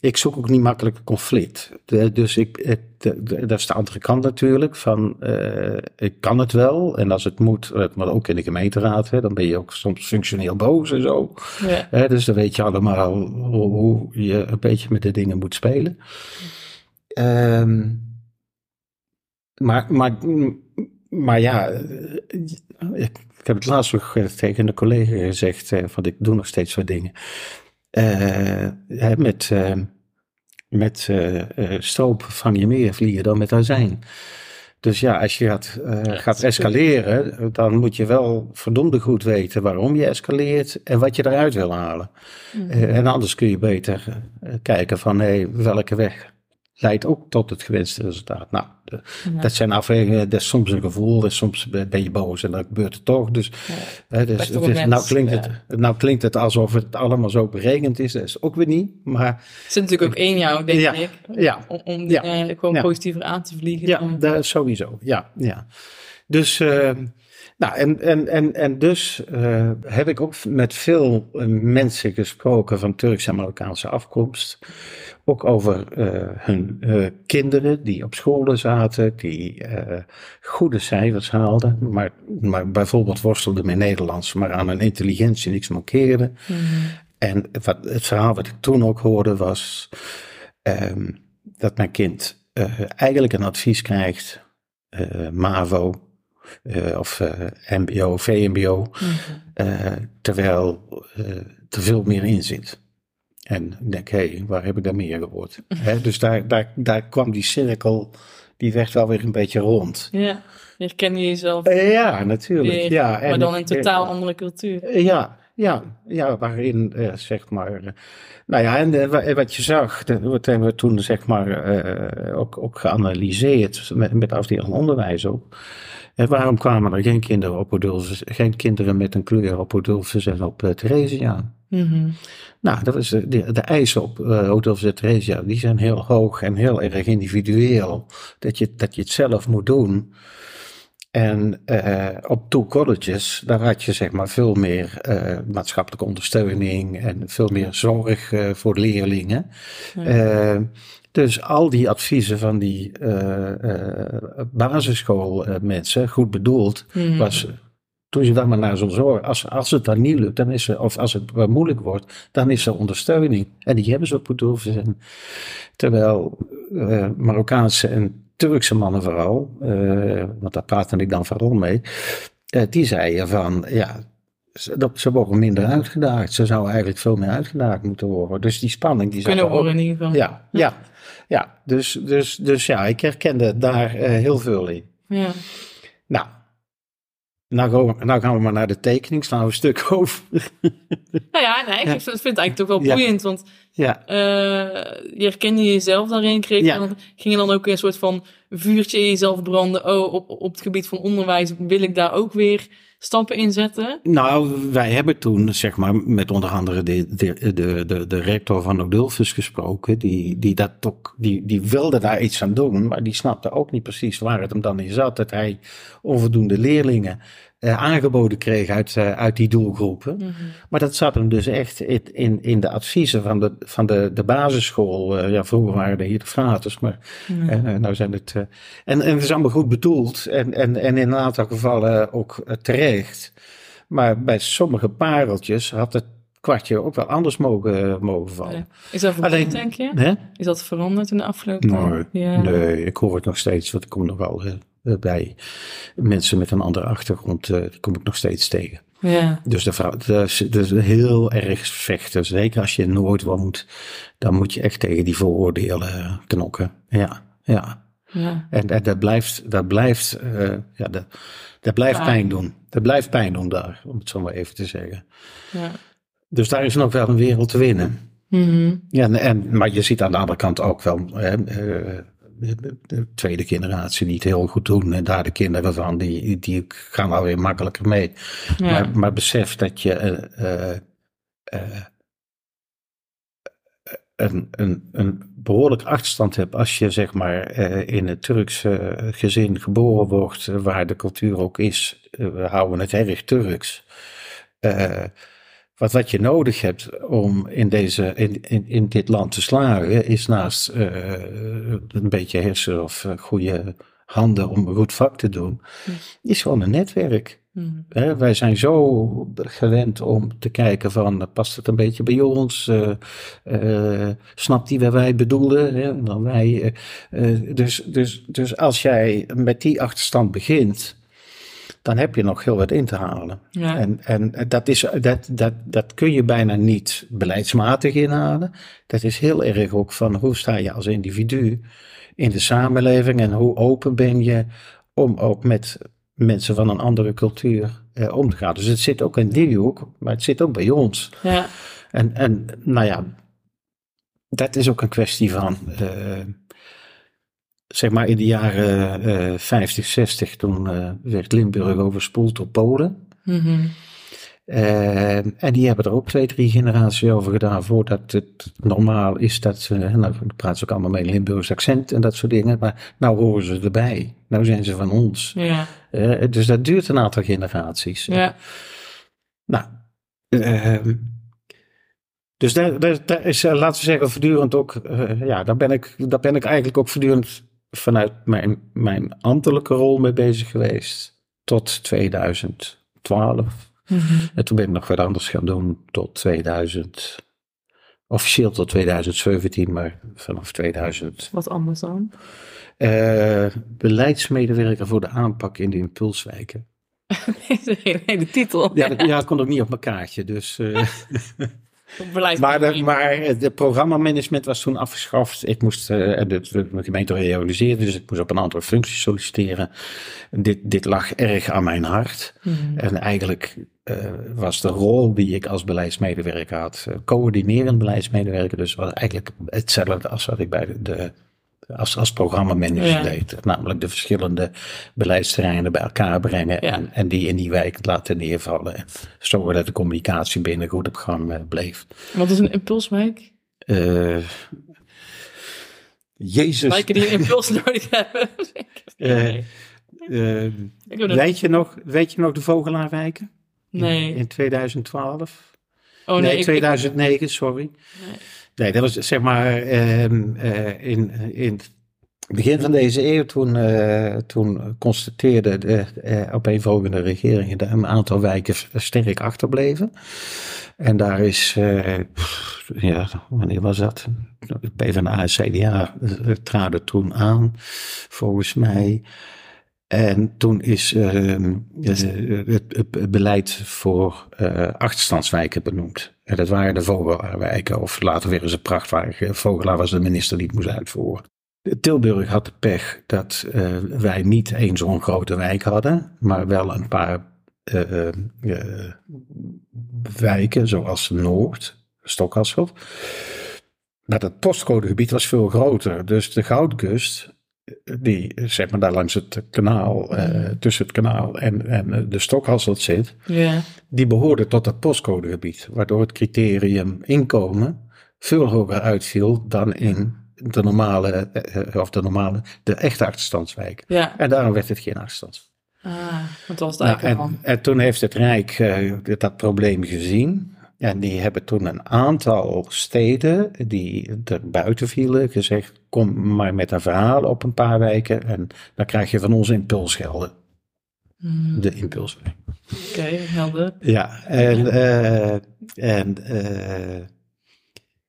ik zoek ook niet makkelijk conflict. De- dus ik, de- de- dat is de andere kant natuurlijk. Van, ik kan het wel. En als het moet, maar ook in de gemeenteraad, hè, dan ben je ook soms functioneel boos en zo. Ja. Dus dan weet je allemaal hoe, hoe je een beetje met de dingen moet spelen. Ehm, maar, maar, maar ja, eh, ik, ik heb het laatst nog eh, tegen een collega gezegd, eh, van ik doe nog steeds wat dingen. Eh, hè, met eh, met eh, eh, stroop vang je meer vliegen dan met azijn. Dus ja, als je gaat, eh, gaat escaleren, dan moet je wel verdomde goed weten waarom je escaleert en wat je eruit wil halen. Eh, en anders kun je beter eh, kijken van hey, welke weg leidt ook tot het gewenste resultaat. Nou, de- Ja. dat zijn afwegingen, dat is soms een gevoel, en soms ben je boos en dan gebeurt het toch. Dus, hè, dus, het is- nou, klinkt ja. het, nou klinkt het alsof het allemaal zo berekend is, dat is ook weer niet. Maar Het zit natuurlijk ook in jou, denk Ja. ik, ja, om, om Ja. dingen gewoon positiever aan te vliegen. Ja, dan- dat sowieso. Ja, ja. Dus, eh, nou, en, en, en, en dus eh, heb ik ook met veel eh, mensen gesproken van Turkse en Marokkaanse afkomst. Ook over eh, hun kinderen die op scholen zaten, die goede cijfers haalden, maar, maar bijvoorbeeld worstelden met Nederlands, maar aan hun intelligentie niks mankeerde. Mhm. En wat, het verhaal wat ik toen ook hoorde was ehm, dat mijn kind eigenlijk een advies krijgt, MAVO eh, of eh, MBO, VMBO, Mhm. eh, terwijl er veel meer in zit. En ik denk, hé, hey, waar heb ik daar meer gehoord? Hè, dus daar, daar, daar kwam die cirkel, die werd wel weer een beetje rond. Ja, herken je jezelf ja, natuurlijk. weer, ja, maar en dan in ik- totaal andere cultuur. Ja, ja, ja, waarin eh, zeg maar. eh, nou ja, en eh, wa- wat je zag, dat hebben we toen zeg maar ook, ook geanalyseerd met, met afdeling onderwijs ook. En waarom kwamen er geen kinderen op Odulfus, geen kinderen met een kleur op Odulfus en op Theresia? Mhm. Nou, dat is de, de, de eisen op uh, Odulfus en Theresia, die zijn heel hoog en heel erg individueel. Dat je, dat je het zelf moet doen. En uh, op two colleges, daar had je zeg maar veel meer uh, maatschappelijke ondersteuning en veel meer zorg uh, voor leerlingen. Ja. dus al die adviezen van die basisschoolmensen, goed bedoeld, mm. was toen je dan maar naar zo'n zorg, als, als het dan niet lukt, dan is er, of als het moeilijk wordt, dan is er ondersteuning. En die hebben ze op Odulfus. Terwijl Marokkaanse en Turkse mannen vooral, uh, want daar praatte ik dan vooral mee, uh, die zeiden van, ja, ze, ze worden minder uitgedaagd. Ze zouden eigenlijk veel meer uitgedaagd moeten worden. Dus die spanning die Kunnen worden in ieder geval. Ja, ja, ja. Dus, dus, dus ja, ik herkende daar uh, heel veel in. Ja. Nou, nou gaan, we, nou gaan we maar naar de tekening, slaan we een stuk over. nou ja, nee, ik ja. vind het eigenlijk toch wel boeiend, ja. want ja. Uh, je herkende jezelf daarin, kreeg ja. dan, ging je dan ook een soort van vuurtje in jezelf branden. Oh, op, op het gebied van onderwijs wil ik daar ook weer stappen in zetten? Nou, wij hebben toen, zeg maar, met onder andere de, de, de, de, rector van Odulfus gesproken. Die, die, dat ook, die, die wilde daar iets aan doen, maar die snapte ook niet precies waar het hem dan in zat. Dat hij onvoldoende leerlingen eh, aangeboden kreeg uit, eh, uit die doelgroepen. Mhm. Maar dat zat hem dus echt in, in, in de adviezen van de, van de, de basisschool. Eh, ja, vroeger waren er hier de fraters, maar Ja. eh, nou zijn het... en, en het is allemaal goed bedoeld en, en, en in een aantal gevallen ook terecht. Maar bij sommige pareltjes had het kwartje ook wel anders mogen, mogen vallen. Ja. Is dat veranderd, Alleen- denk je? Hè? Is dat veranderd in de afgelopen Nee, Ja. nee, ik hoor het nog steeds, want ik kom nog wel bij mensen met een andere achtergrond, eh, die kom ik nog steeds tegen. Ja. Dus de vrouw, dat is, dat is heel erg vechten. Zeker als je in Noord woont, dan moet je echt tegen die vooroordelen knokken. Ja, ja. Ja. En, en dat blijft, dat blijft, eh, ja, dat, dat blijft Ja. pijn doen. Dat blijft pijn doen daar, om het zo maar even te zeggen. Ja. Dus daar is nog wel een wereld te winnen. Mhm. Ja, en, en, maar je ziet aan de andere kant ook wel hè, eh, de, de tweede generatie die het heel goed doen. En daar de kinderen van, die, die gaan wel weer makkelijker mee. Ja. Maar, maar besef dat je eh, eh, eh, een, een, een behoorlijk achterstand hebt als je zeg maar in een Turks gezin geboren wordt, waar de cultuur ook is. We houden het erg Turks. Eh, wat, wat je nodig hebt om in, deze, in, in, in dit land te slagen, is naast eh, een beetje hersen of eh, goede handen om een goed vak te doen, is gewoon een netwerk. Mhm. Wij zijn zo gewend om te kijken van, past het een beetje bij ons? Eh, eh, snapt hij wat wij bedoelen? Hè? Dan wij, eh, eh, dus, dus, dus als jij met die achterstand begint, dan heb je nog heel wat in te halen. Ja. En, en dat, is, dat, dat, dat kun je bijna niet beleidsmatig inhalen. Dat is heel erg ook van hoe sta je als individu in de samenleving en hoe open ben je om ook met mensen van een andere cultuur eh, om te gaan. Dus het zit ook in die hoek, maar het zit ook bij ons. Ja. En, en nou ja, dat is ook een kwestie van, eh, zeg maar in de jaren eh 50, 60, toen eh, werd Limburg overspoeld door Polen. Mhm. Eh, en die hebben er ook twee, drie generaties over gedaan voordat het normaal is dat ze, nou, praten ze ook allemaal met een Limburgs accent en dat soort dingen, maar nou horen ze erbij. Nou zijn ze van ons. Ja. Eh, dus dat duurt een aantal generaties. Ja. Nou, ehm, dus daar, daar, daar is, eh, laten we zeggen, voortdurend ook, ja, daar ben, ik, daar ben ik eigenlijk ook voortdurend vanuit mijn, mijn ambtelijke rol mee bezig geweest. Tot 2012. Mhm. En toen ben ik nog wat anders gaan doen tot 2000. Officieel tot 2017, maar vanaf 2000. Wat anders dan? eh, beleidsmedewerker voor de aanpak in de impulswijken. de hele, hele titel. Ja, dat, ja, dat kon ook niet op mijn kaartje. Dus, eh. maar, de, maar het programmamanagement was toen afgeschaft. Ik moest, en de, de gemeente realiseren, dus ik moest op een aantal functies solliciteren. Dit, dit lag erg aan mijn hart. Mhm. En eigenlijk eh, was de rol die ik als beleidsmedewerker had, coördinerend beleidsmedewerker, dus was eigenlijk hetzelfde als wat ik bij de, de als, als programmamanager Ja. deed. Namelijk de verschillende beleidsterreinen bij elkaar brengen Ja. en, en die in die wijk laten neervallen. En zorgen dat de communicatie binnen goed op gang eh, bleef. Wat is een impulswijk? Eh, Jezus. Wijken die een impuls nodig hebben. Eh, nee. weet, je nog, weet je nog de Vogelaarwijken? Nee. In 2012? Oh nee, nee, ik- ik- 2009, sorry. Nee. Nee, dat was zeg maar ehm, eh, in, in het begin van deze eeuw, toen, eh, toen constateerde de eh, opeenvolgende regeringen dat een aantal wijken sterk achterbleven. En daar is, pff, ja, wanneer was dat? PvdA en CDA traden toen aan, volgens mij. En toen is ehm, eh, het, het beleid voor eh, achterstandswijken benoemd. En dat waren de Vogelaarwijken, of later weer eens een prachtwijk. Vogelaar was de minister die het moest uitvoeren. Tilburg had de pech dat eh, wij niet één zo'n grote wijk hadden, maar wel een paar wijken, zoals Noord, Stokasselt. Maar het postcodegebied was veel groter. Dus de Goudkust, die zeg maar daar langs het kanaal, eh, tussen het kanaal en, en de Stokhasselt zit, Ja. die behoorde tot dat postcodegebied. Waardoor het criterium inkomen veel hoger uitviel dan in de normale, eh, of de normale, de echte achterstandswijk. Ja. En daarom werd het geen achterstand. Ah, dat was het Nou, en, toen heeft het Rijk eh, dat probleem gezien. En die hebben toen een aantal steden die er buiten vielen gezegd: kom maar met een verhaal op een paar weken en dan krijg je van ons impulsgelden. Hmm, De impulswijk. Oké, helder. Ja, en, eh, en eh,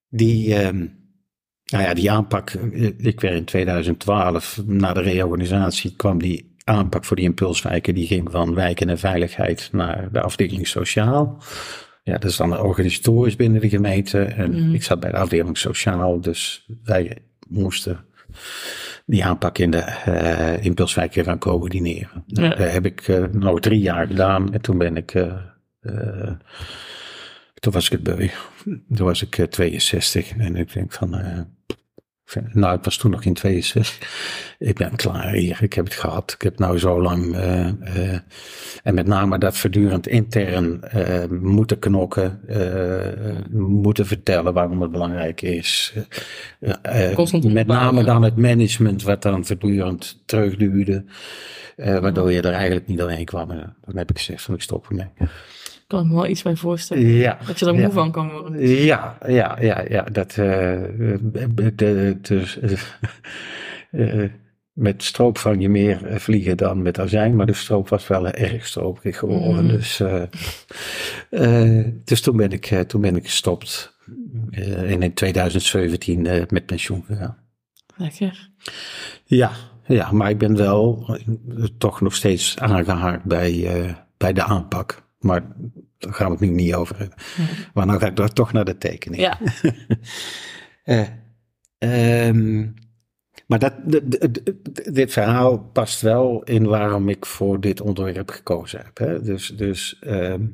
die, ehm, nou ja, die aanpak, eh, ik werd in 2012, na de reorganisatie, kwam die aanpak voor die impulswijken, die ging van wijken en veiligheid naar de afdeling sociaal. Ja, dat is dan organisatorisch binnen de gemeente. En Mhm. ik zat bij de afdeling sociaal, dus wij moesten die aanpak in de eh impulswijken gaan coördineren. Ja. Dat heb ik eh, nog drie jaar gedaan en toen ben ik, eh, toen was ik het beu. Toen was ik eh, 62 en ik denk van, nou het was toen nog in 62. Ik ben klaar hier, ik heb het gehad. Ik heb nou zo lang, eh, eh, en met name dat voortdurend intern eh, moeten knokken, eh, moeten vertellen waarom het belangrijk is. Constant met name dan het management wat dan voortdurend terugduwde. Eh, waardoor je er eigenlijk niet doorheen kwam. Dan heb ik gezegd van ik stop ermee. Ik kan me wel iets bij voorstellen. Ja. Dat je er moe ja. van kan worden. Ja, ja, ja, ja. Dat, eh, de, de, eh, met stroop vang je meer vliegen dan met azijn, maar de stroop was wel erg stroperig geworden. Mm. Dus, eh, dus toen, ben ik, toen ben ik gestopt en in 2017 eh, met pensioen gegaan. Lekker. Ja, ja, maar ik ben wel toch nog steeds aangehaakt bij, bij de aanpak. Maar daar gaan we het nu niet over hebben. Maar dan ga ik daar toch naar de tekening. Ja, Eh, ehm, maar dat, dit verhaal past wel in waarom ik voor dit onderwerp gekozen heb. Hè? Dus, dus ehm,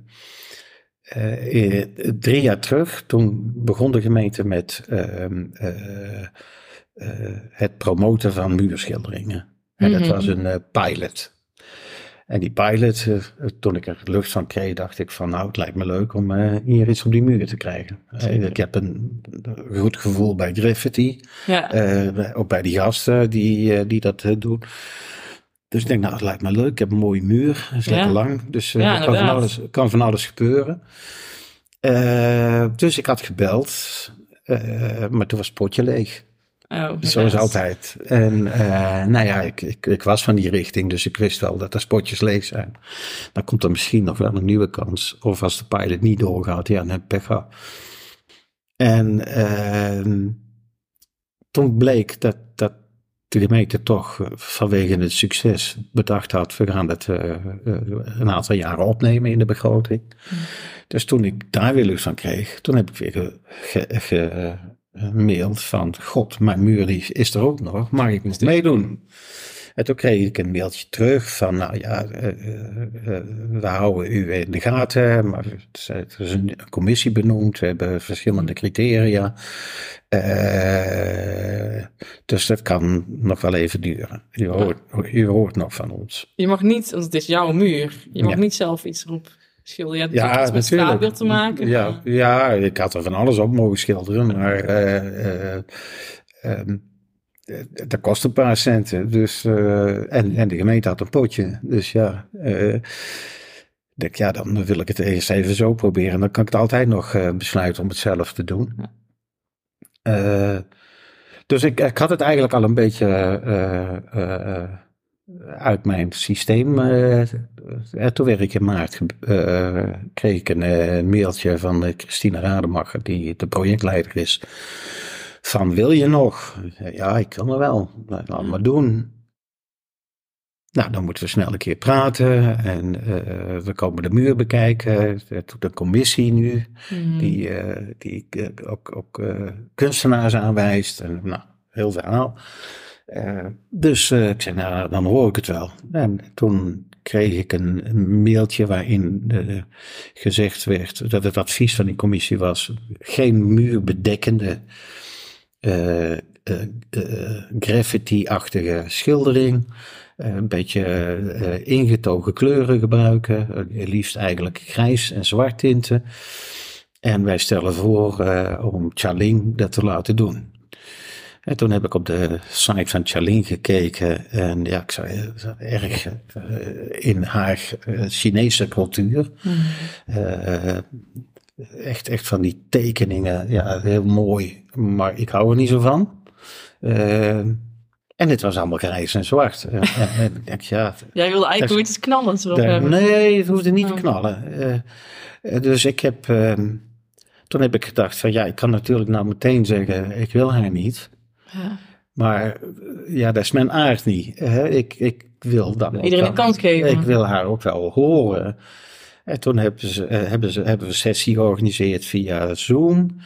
eh, eh, drie jaar terug, toen begon de gemeente met ehm, eh, eh, het promoten van muurschilderingen. En dat Mhm. was een pilot. En die pilot, eh, toen ik er lucht van kreeg, dacht ik van nou, het lijkt me leuk om eh, hier iets op die muur te krijgen. Eh, Zeker. ik heb een goed gevoel bij graffiti, ja. ook bij die gasten die, die dat doen. Dus ik denk, nou, het lijkt me leuk. Ik heb een mooie muur, het is Ja. lekker lang, dus Ja, er kan, van alles, kan van alles gebeuren. Dus ik had gebeld, maar toen was het potje leeg. Oh, Zoals altijd. En eh, nou ja, ik, ik, ik was van die richting, dus ik wist wel dat er spotjes leeg zijn. Dan komt er misschien nog wel een nieuwe kans. Of als de pilot niet doorgaat, ja, dan heb ik pech gehad. En ehm, toen bleek dat, dat de gemeente toch eh, vanwege het succes bedacht had, we gaan het eh, een aantal jaren opnemen in de begroting. Dus toen ik daar weer lucht van kreeg, toen heb ik weer ge, ge, ge- gemaild van, god, mijn muur is er ook nog, mag ik nog meedoen? En toen kreeg ik een mailtje terug van, nou ja, eh, eh, eh, we houden u in de gaten, maar er is- een commissie benoemd, we hebben verschillende criteria. Dus dat kan nog wel even duren. U hoort, u hoort nog van ons. Je mag niet, want het is jouw muur. Je mag Ja. niet zelf iets erop schilderen. Je hebt Ja, iets met straatbeeld te maken. Ja, ja, ik had er van alles op mogen schilderen, maar eh, dat kost een paar centen. Dus, en, en de gemeente had een potje. Dus ja, ik denk, ja, dan wil ik het eerst even zo proberen. Dan kan ik het altijd nog besluiten om het zelf te doen. Dus ik, ik had het eigenlijk al een beetje uit mijn systeem. eh, eh, toen werd ik in maart, eh, kreeg ik een mailtje van Christine Rademacher, die de projectleider is. Van wil je nog? Ja, ik kan er wel. Nou, Laat maar doen. Nou, dan moeten we snel een keer praten en we komen de muur bekijken. Er doet een commissie nu Hmm. die, die ook, ook kunstenaars aanwijst. En, nou, heel verhaal. Eh, dus eh, ik zei, nou, dan hoor ik het wel. En toen kreeg ik een, mailtje waarin eh, gezegd werd dat het advies van die commissie was: geen muurbedekkende graffiti-achtige schildering. Een beetje ingetogen kleuren gebruiken. liefst eigenlijk grijs en zwart tinten. En wij stellen voor om Chaling dat te laten doen. En toen heb ik op de site van Charlene gekeken. En ja, ik zag erg uh, in haar uh, Chinese cultuur. Uh, echt, echt van die tekeningen. Ja, heel mooi. Maar ik hou er niet zo van. en het was allemaal grijs en zwart. en, en, en, ja, Jij wilde eigenlijk eens knallen erop hebben. Nee, het hoefde niet te oh. knallen. dus ik heb... toen heb ik gedacht van ja, ik kan natuurlijk nou meteen zeggen, ik wil haar niet. Ja. Maar ja, dat is mijn aard niet. Hè? Ik, ik wil dan Iedereen een kans geven. Ik wil haar ook wel horen. En toen hebben, ze, eh, hebben, ze, hebben we een sessie georganiseerd via Zoom.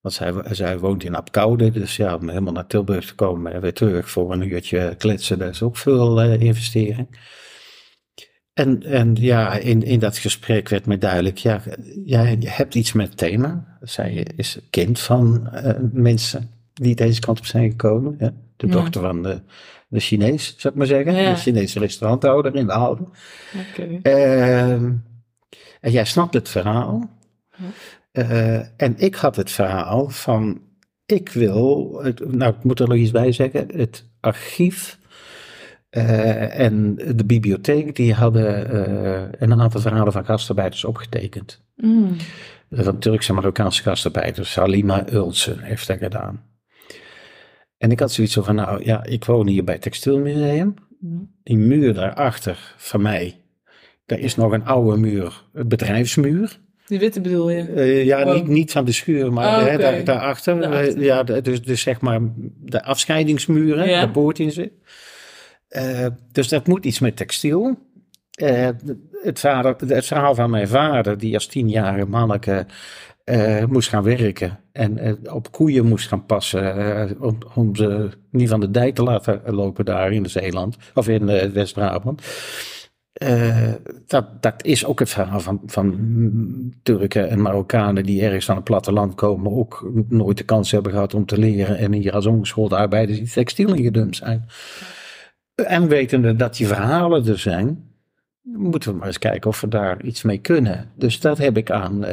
Want zij, zij woont in Apkoude, dus ja, om helemaal naar Tilburg te komen en weer terug voor een uurtje kletsen, dat is ook veel uh, investering. En, en ja, in, in dat gesprek werd me duidelijk, ja, jij hebt iets met thema. Zij is kind van uh, mensen die deze kant op zijn gekomen. Ja. De dochter van de, de Chinees, zou ik maar zeggen. De Chinese restauranthouder in de Oude. Okay. Ehm, en jij snapt het verhaal. Uh, en ik had het verhaal van, ik wil, nou ik moet er nog iets bij zeggen, het archief uh, en de bibliotheek, die hadden uh, een aantal verhalen van gastarbeiders opgetekend. Mm. Van Turkse en Marokkaanse gastarbeiders. Salima Ulsen heeft dat gedaan. En ik had zoiets van, nou ja, ik woon hier bij het Textielmuseum. Mhm. Die muur daarachter van mij, daar is nog een oude muur, een bedrijfsmuur. Die witte bedoel je? Uh, ja, niet, niet van de schuur, maar oh, daar, daarachter. Uh, ja, dus, dus zeg maar de afscheidingsmuren, ja. daar boort in zit. Uh, dus dat moet iets met textiel. het, vader, het verhaal van mijn vader, die als tienjarige manneke uh, moest gaan werken en uh, op koeien moest gaan passen uh, om, om, ze niet van de dijk te laten lopen daar in Zeeland of in West-Brabant. dat, dat is ook het verhaal van, van Turken en Marokkanen die ergens van het platteland komen, ook nooit de kans hebben gehad om te leren en hier als ongeschoolde arbeiders die textiel ingedumpt zijn. En wetende dat die verhalen er zijn, moeten we maar eens kijken of we daar iets mee kunnen. Dus dat heb ik aan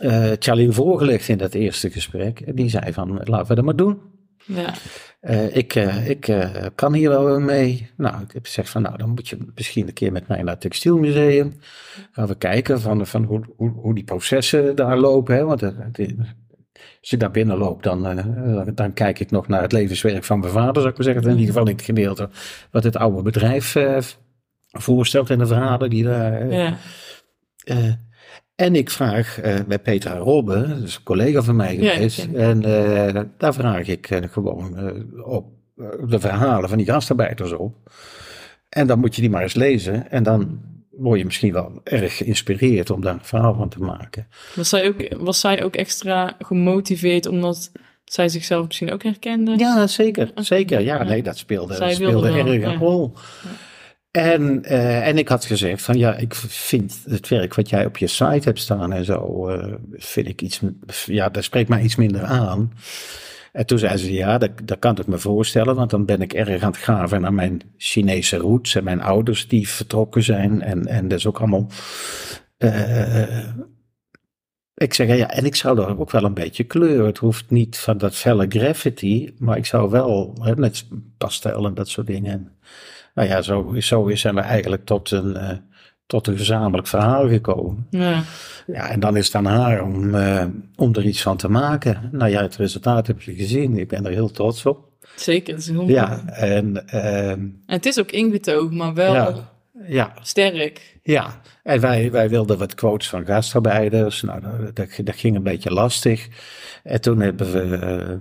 uh, Charlene voorgelegd in dat eerste gesprek. En die zei van, laten we dat maar doen. Ja. Uh, ik uh, ik kan hier wel mee. Nou, ik heb gezegd van, nou, dan moet je misschien een keer met mij naar het textielmuseum. Gaan we kijken van, van hoe, hoe, hoe die processen daar lopen. Hè? Want als je daar binnen loopt, dan, dan kijk ik nog naar het levenswerk van mijn vader, zou ik maar zeggen. In ieder geval in het gedeelte wat het oude bedrijf voorstelt en de verhalen die daar... Ja. En ik vraag uh, bij Petra Robbe, dat is een collega van mij geweest, en uh, daar vraag ik uh, gewoon op de verhalen van die gastarbeiders op. En dan moet je die maar eens lezen en dan word je misschien wel erg geïnspireerd om daar een verhaal van te maken. Was zij ook, was zij ook extra gemotiveerd omdat zij zichzelf misschien ook herkende? Ja, zeker. Zeker. Ja, nee, dat speelde, speelde erg een rol. Ja. En, uh, en ik had gezegd van ja, ik vind het werk wat jij op je site hebt staan en zo, uh, vind ik iets, ja, dat spreekt mij iets minder aan. En toen zei ze ja, dat, dat kan ik me voorstellen, want dan ben ik erg aan het graven naar mijn Chinese roots en mijn ouders die vertrokken zijn. En, en dat is ook allemaal. Uh, ik zeg ja, en ik zou er ook wel een beetje kleur. Het hoeft niet van dat felle graffiti, maar ik zou wel, hè, met pastel en dat soort dingen nou ja, zo, zo zijn we eigenlijk tot een, uh, tot een gezamenlijk verhaal gekomen. Ja. ja, en dan is het aan haar om, uh, om er iets van te maken. Nou ja, het resultaat heb je gezien. Ik ben er heel trots op. Zeker, het is heel Ja, en, uh, en het is ook ingetogen, maar wel ja, ja. sterk. Ja, en wij, wij wilden wat quotes van gastarbeiders. Nou, dat, dat, ging een beetje lastig. En toen hebben we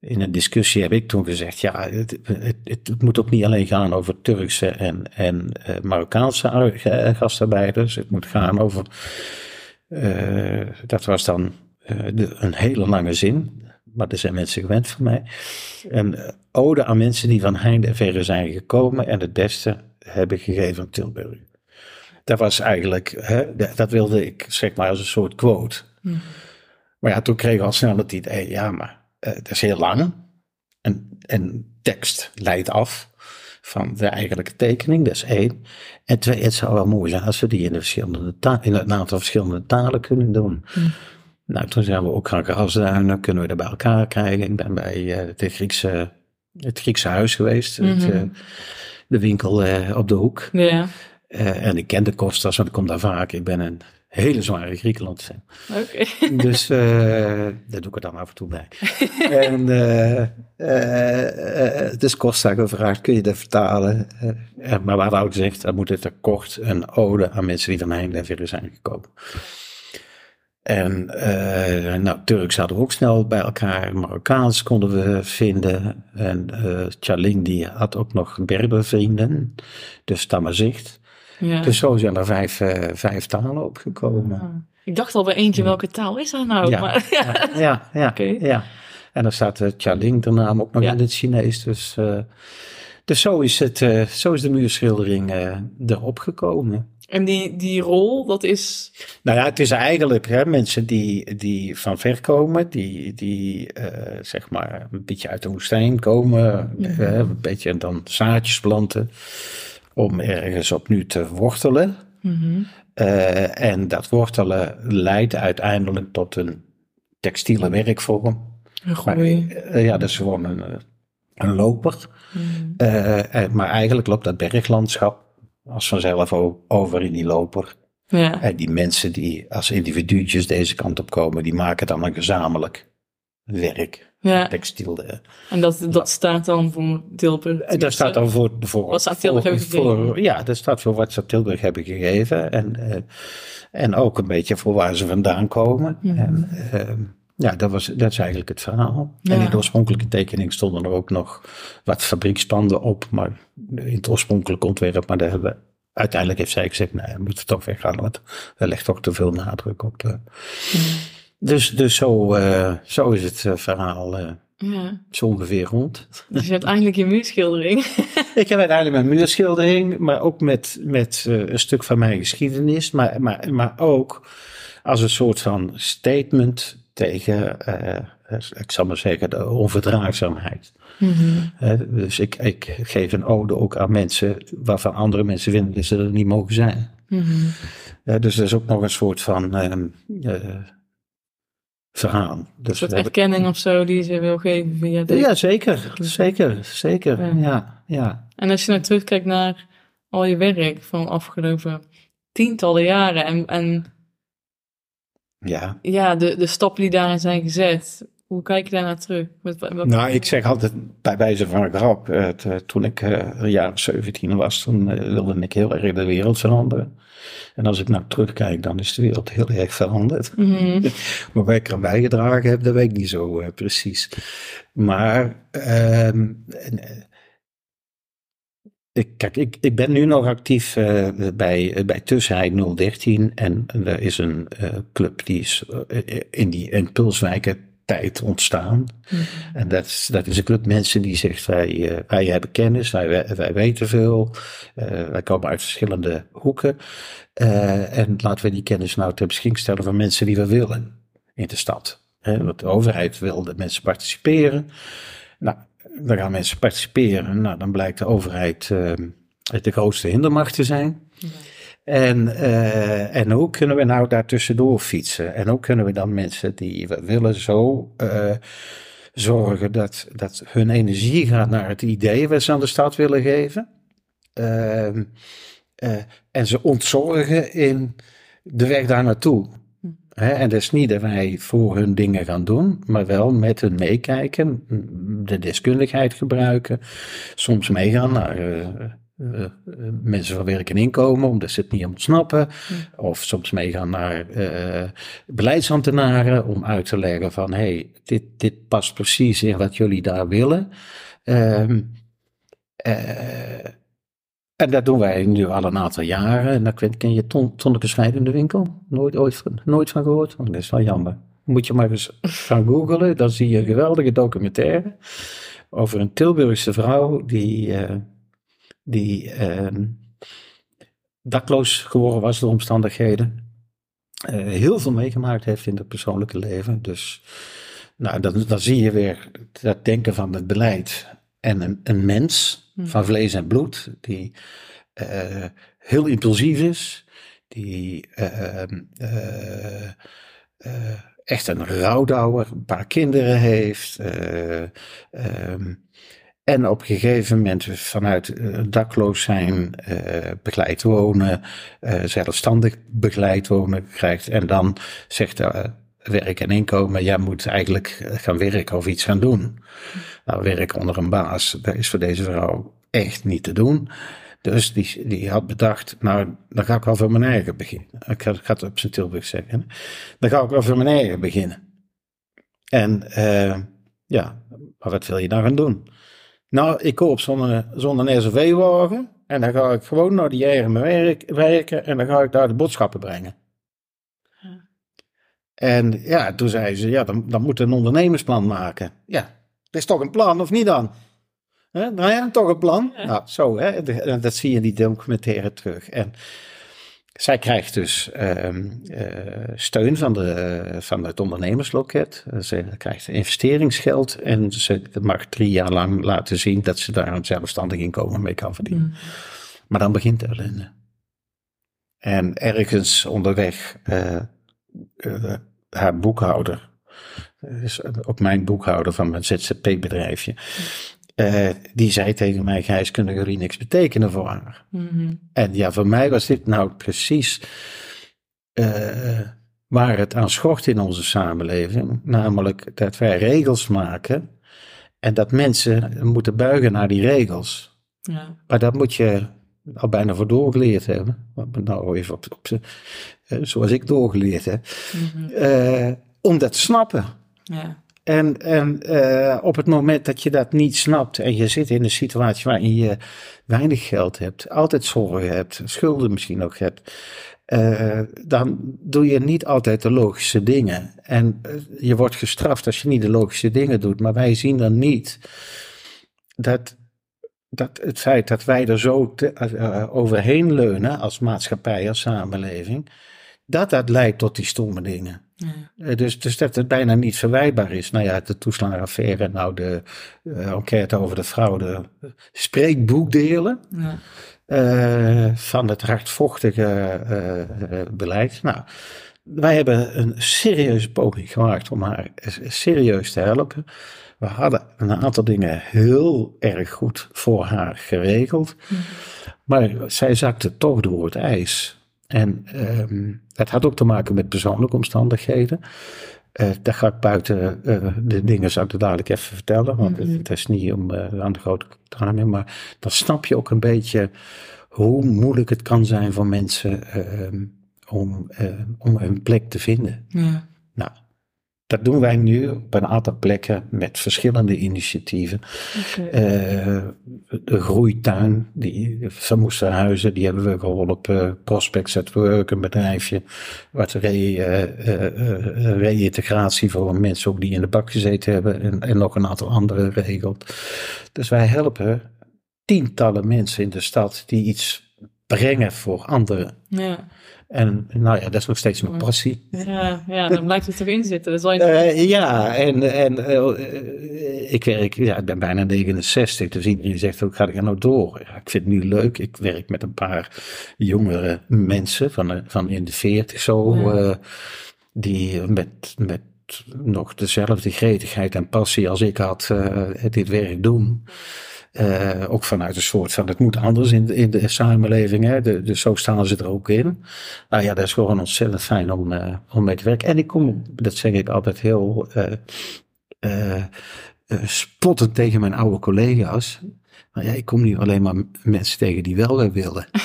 in een discussie heb ik toen gezegd, ja, het, het, het, moet ook niet alleen gaan over Turkse en, en uh, Marokkaanse eh, gastarbeiders. Het moet gaan over, uh, dat was dan uh, de, een hele lange zin, maar er zijn mensen gewend van mij. Een ode aan mensen die van heinde en verre zijn gekomen en het beste hebben gegeven aan Tilburg. Dat was eigenlijk, hè, dat wilde ik zeg maar als een soort quote. Mm. Maar ja, toen kreeg ik al snel het idee, ja, maar uh, dat is heel lang. En, en tekst leidt af van de eigenlijke tekening, dat is één. En twee, het zou wel mooi zijn als we die in, de verschillende in een aantal verschillende talen kunnen doen. Hm. Nou, toen zijn we ook gaan grasduinen, kunnen we dat bij elkaar krijgen. Ik ben bij uh, de Griekse, het Griekse huis geweest, het, Mhm. eh, de winkel eh, op de hoek. Ja, Eh, en ik ken de Kostas, want ik kom daar vaak. Ik ben een hele zware Griekenland fan. oké. Dus eh, daar doe ik er dan af en toe bij. en eh, eh, dus Costa gevraagd, kun je dat vertalen? Eh, eh, maar we hadden ook gezegd, dan moet het er kort een ode aan mensen die van heinde en verre zijn gekomen. En nou, Turks hadden we ook snel bij elkaar, Marokkaans konden we vinden. En Chaling die had ook nog Berbervrienden, dus Tamazicht. Ja. Dus zo zijn er vijf, eh, vijf talen opgekomen. Ah. Ik dacht al bij eentje, welke taal is dat nou? Ja. Maar, ja. Ja, ja, ja. Oké. ja. En dan staat de Chaling, de naam ook nog in het Chinees. Dus, eh, dus zo, is het, eh, zo is de muurschildering eh, erop gekomen. En die, die rol, dat is... Nou ja, het is eigenlijk hè, mensen die, die van ver komen, die, die eh, zeg maar een beetje uit de woestijn komen, eh, een beetje dan zaadjes planten om ergens opnieuw te wortelen. Mhm. Eh, en dat wortelen leidt uiteindelijk tot een textiele werkvorm. Een Maar, eh, ja, dat is gewoon een, eh, een loper. Mhm. Maar eigenlijk loopt dat berglandschap als vanzelf over in die loper. Ja. En die mensen die als individuutjes deze kant op komen, die maken dan een gezamenlijk werk. Ja. Textiel. eh. En dat, dat staat dan voor Tilburg. En daar staat dan voor, voor, Wat Tilburg voor- hebben gegeven. voor- Ja, dat staat voor wat ze Tilburg hebben gegeven. En, eh, en ook een beetje voor waar ze vandaan komen. Mhm. En, ehm, ja, dat, was, dat is eigenlijk het verhaal. Ja. En in de oorspronkelijke tekening stonden er ook nog wat fabriekspanden op. Maar in het oorspronkelijke ontwerp, maar daar hebben Uiteindelijk heeft zij gezegd, nee, we moeten toch weggaan, want er ligt toch te veel nadruk op. De... Dus, dus zo, eh, zo is het eh, verhaal eh, Ja. zo ongeveer rond. Dus je hebt eindelijk je muurschildering. Ik heb uiteindelijk mijn muurschildering, maar ook met, met een stuk van mijn geschiedenis, maar, maar, maar ook als een soort van statement tegen, ik zal maar zeggen, de onverdraagzaamheid. Eh, dus ik, ik geef een ode ook aan mensen waarvan andere mensen vinden dat ze er niet mogen zijn. Eh, dus er is ook nog een soort van verhaal. Een Dus soort hebben- erkenning of zo die ze wil geven via de... ja, zeker. Zeker, zeker. Ja. Ja, ja. En als je nou terugkijkt naar al je werk van de afgelopen tientallen jaren en, en ja. ja, de, de stappen die daarin zijn gezet, hoe kijk je daar naar terug? Met, Nou, ik zeg altijd bij wijze van grap, eh, toen ik eh een jaar of 17 was, toen eh, wilde ik heel erg de wereld veranderen. En als ik nou terugkijk, dan is de wereld heel erg veranderd. Mhm. Maar wat ik eraan bijgedragen heb, dat weet ik niet zo precies. Maar, ehm, eh, kijk, ik, ik ben nu nog actief bij, bij Tussenheid 013. En er is een club die is in die impulswijken tijd ontstaan. En dat is, dat is een club mensen die zegt, wij, eh, wij hebben kennis, wij, wij, weten veel, eh, wij komen uit verschillende hoeken. Eh, en laten we die kennis nou ter beschikking stellen van mensen die we willen in de stad. Hè, want de overheid wil dat mensen participeren. Nou, dan gaan mensen participeren. Nou, dan blijkt de overheid eh, de grootste hindermacht te zijn. En, eh, en hoe kunnen we nou daar tussendoor fietsen? En hoe kunnen we dan mensen die we willen zo eh, zorgen dat, dat hun energie gaat naar het idee wat ze aan de stad willen geven? Ehm, eh, en ze ontzorgen in de weg daar naartoe. Hè, en dat is niet dat wij voor hun dingen gaan doen, maar wel met hun meekijken, de deskundigheid gebruiken, soms meegaan naar eh, eh, mensen van werk en inkomen, omdat ze het niet helemaal snappen, of soms meegaan naar eh, beleidsambtenaren om uit te leggen van, hé, hey, dit, dit past precies in wat jullie daar willen. Ehm, eh, en dat doen wij nu al een aantal jaren. En dan ken, je ton, Tonneke Schrijdende Winkel? Nooit, ooit, van- nooit van gehoord? Oh, dat is wel jammer. Moet je maar eens gaan googlen. Dan zie je een geweldige documentaire over een Tilburgse vrouw die, die ehm, dakloos geworden was door omstandigheden. Eh, heel veel meegemaakt heeft in het persoonlijke leven. Dus nou, dan, dan zie je weer dat denken van het beleid en een, een mens van vlees en bloed, die eh, heel impulsief is, die eh, eh, echt een rouwdouwer, een paar kinderen heeft. eh, ehm, en op een gegeven moment vanuit eh, dakloos zijn, eh, begeleid wonen, eh, zelfstandig begeleid wonen krijgt. En dan zegt werk en inkomen, jij moet eigenlijk gaan werken of iets gaan doen. Nou, werk onder een baas, dat is voor deze vrouw echt niet te doen. Dus die, die had bedacht, nou, dan ga ik wel voor mijn eigen beginnen. Ik ga, het op zijn Tilburg zeggen. Dan ga ik wel voor mijn eigen beginnen. En ja, maar wat wil je dan gaan doen? Nou, ik koop zo'n zo'n SUV-wagen en dan ga ik gewoon naar die eigen werk, werken en dan ga ik daar de boodschappen brengen. Ja. En ja, toen zei ze, ja, dan, dan moet een ondernemersplan maken. Ja, dat is toch een plan, of niet dan? He, dan heb je toch een plan? Ja. Nou, zo, hè? dat zie je in die documentaire terug. En zij krijgt dus uh, uh, steun van, de, van het ondernemersloket. Ze krijgt investeringsgeld en ze mag drie jaar lang laten zien dat ze daar een zelfstandig inkomen mee kan verdienen. Mm. Maar dan begint de ellende. En ergens onderweg, uh, haar boekhouder, is ook mijn boekhouder van mijn ZZP-bedrijfje, uh, die zei tegen mij, Gijs, kunnen jullie niks betekenen voor haar? Mm -hmm. En ja, voor mij was dit nou precies uh, waar het aan schort in onze samenleving. Namelijk dat wij regels maken en dat mensen moeten buigen naar die regels. Ja. Maar dat moet je al bijna voor doorgeleerd hebben. Nou, even op, op uh, zoals ik doorgeleerd heb. Mm -hmm. om dat te snappen. Ja. En, en uh, op het moment dat je dat niet snapt en je zit in een situatie waarin je weinig geld hebt, altijd zorgen hebt, schulden misschien ook hebt, uh, dan doe je niet altijd de logische dingen. En uh, je wordt gestraft als je niet de logische dingen doet. Maar wij zien dan niet dat, dat het feit dat wij er zo overheen leunen als maatschappij, als samenleving, dat dat leidt tot die stomme dingen. Ja. Dus, dus dat het bijna niet verwijtbaar is. Nou ja, de toeslagenaffaire, nou de uh, enquête over de fraude, spreekboekdelen ja. uh, van het hardvochtige uh, beleid. Nou, wij hebben een serieuze poging gemaakt om haar serieus te helpen. We hadden een aantal dingen heel erg goed voor haar geregeld. Maar zij zakte toch door het ijs. En um, het had ook te maken met persoonlijke omstandigheden. Uh, daar ga ik buiten uh, de dingen, zou ik er dadelijk even vertellen, want mm -hmm. het, is niet om uh, aan de grote tranen, maar dan snap je ook een beetje hoe moeilijk het kan zijn voor mensen ehm, om, om een plek te vinden. Ja. Dat doen wij nu op een aantal plekken met verschillende initiatieven. Okay. Uh, de groeituin, die van Moesterhuizen, die hebben we geholpen. Prospects at Work, een bedrijfje wat re, uh, reïntegratie voor mensen ook die in de bak gezeten hebben. En, en nog een aantal andere regelt. Dus wij helpen tientallen mensen in de stad die iets brengen voor anderen. Ja. En nou ja, dat is nog steeds mijn passie. Ja, ja dan blijft het erin zitten. Dat uh, ja, en, en uh, ik werk, ja, ik ben bijna 69, dus iedereen zegt ook, ga ik er nou door? Ja, ik vind het nu leuk. Ik werk met een paar jongere mensen van, van in de 40 zo, ja. die met, met nog dezelfde gretigheid en passie als ik had, dit werk doen. Uh, ook vanuit een soort van het moet anders in de, in de samenleving. Hè? De, dus zo staan ze er ook in. Nou ja, dat is gewoon ontzettend fijn om, uh, om mee te werken. En ik kom, dat zeg ik altijd heel uh, spottend tegen mijn oude collega's. Maar ja, ik kom niet alleen maar mensen tegen die wel willen.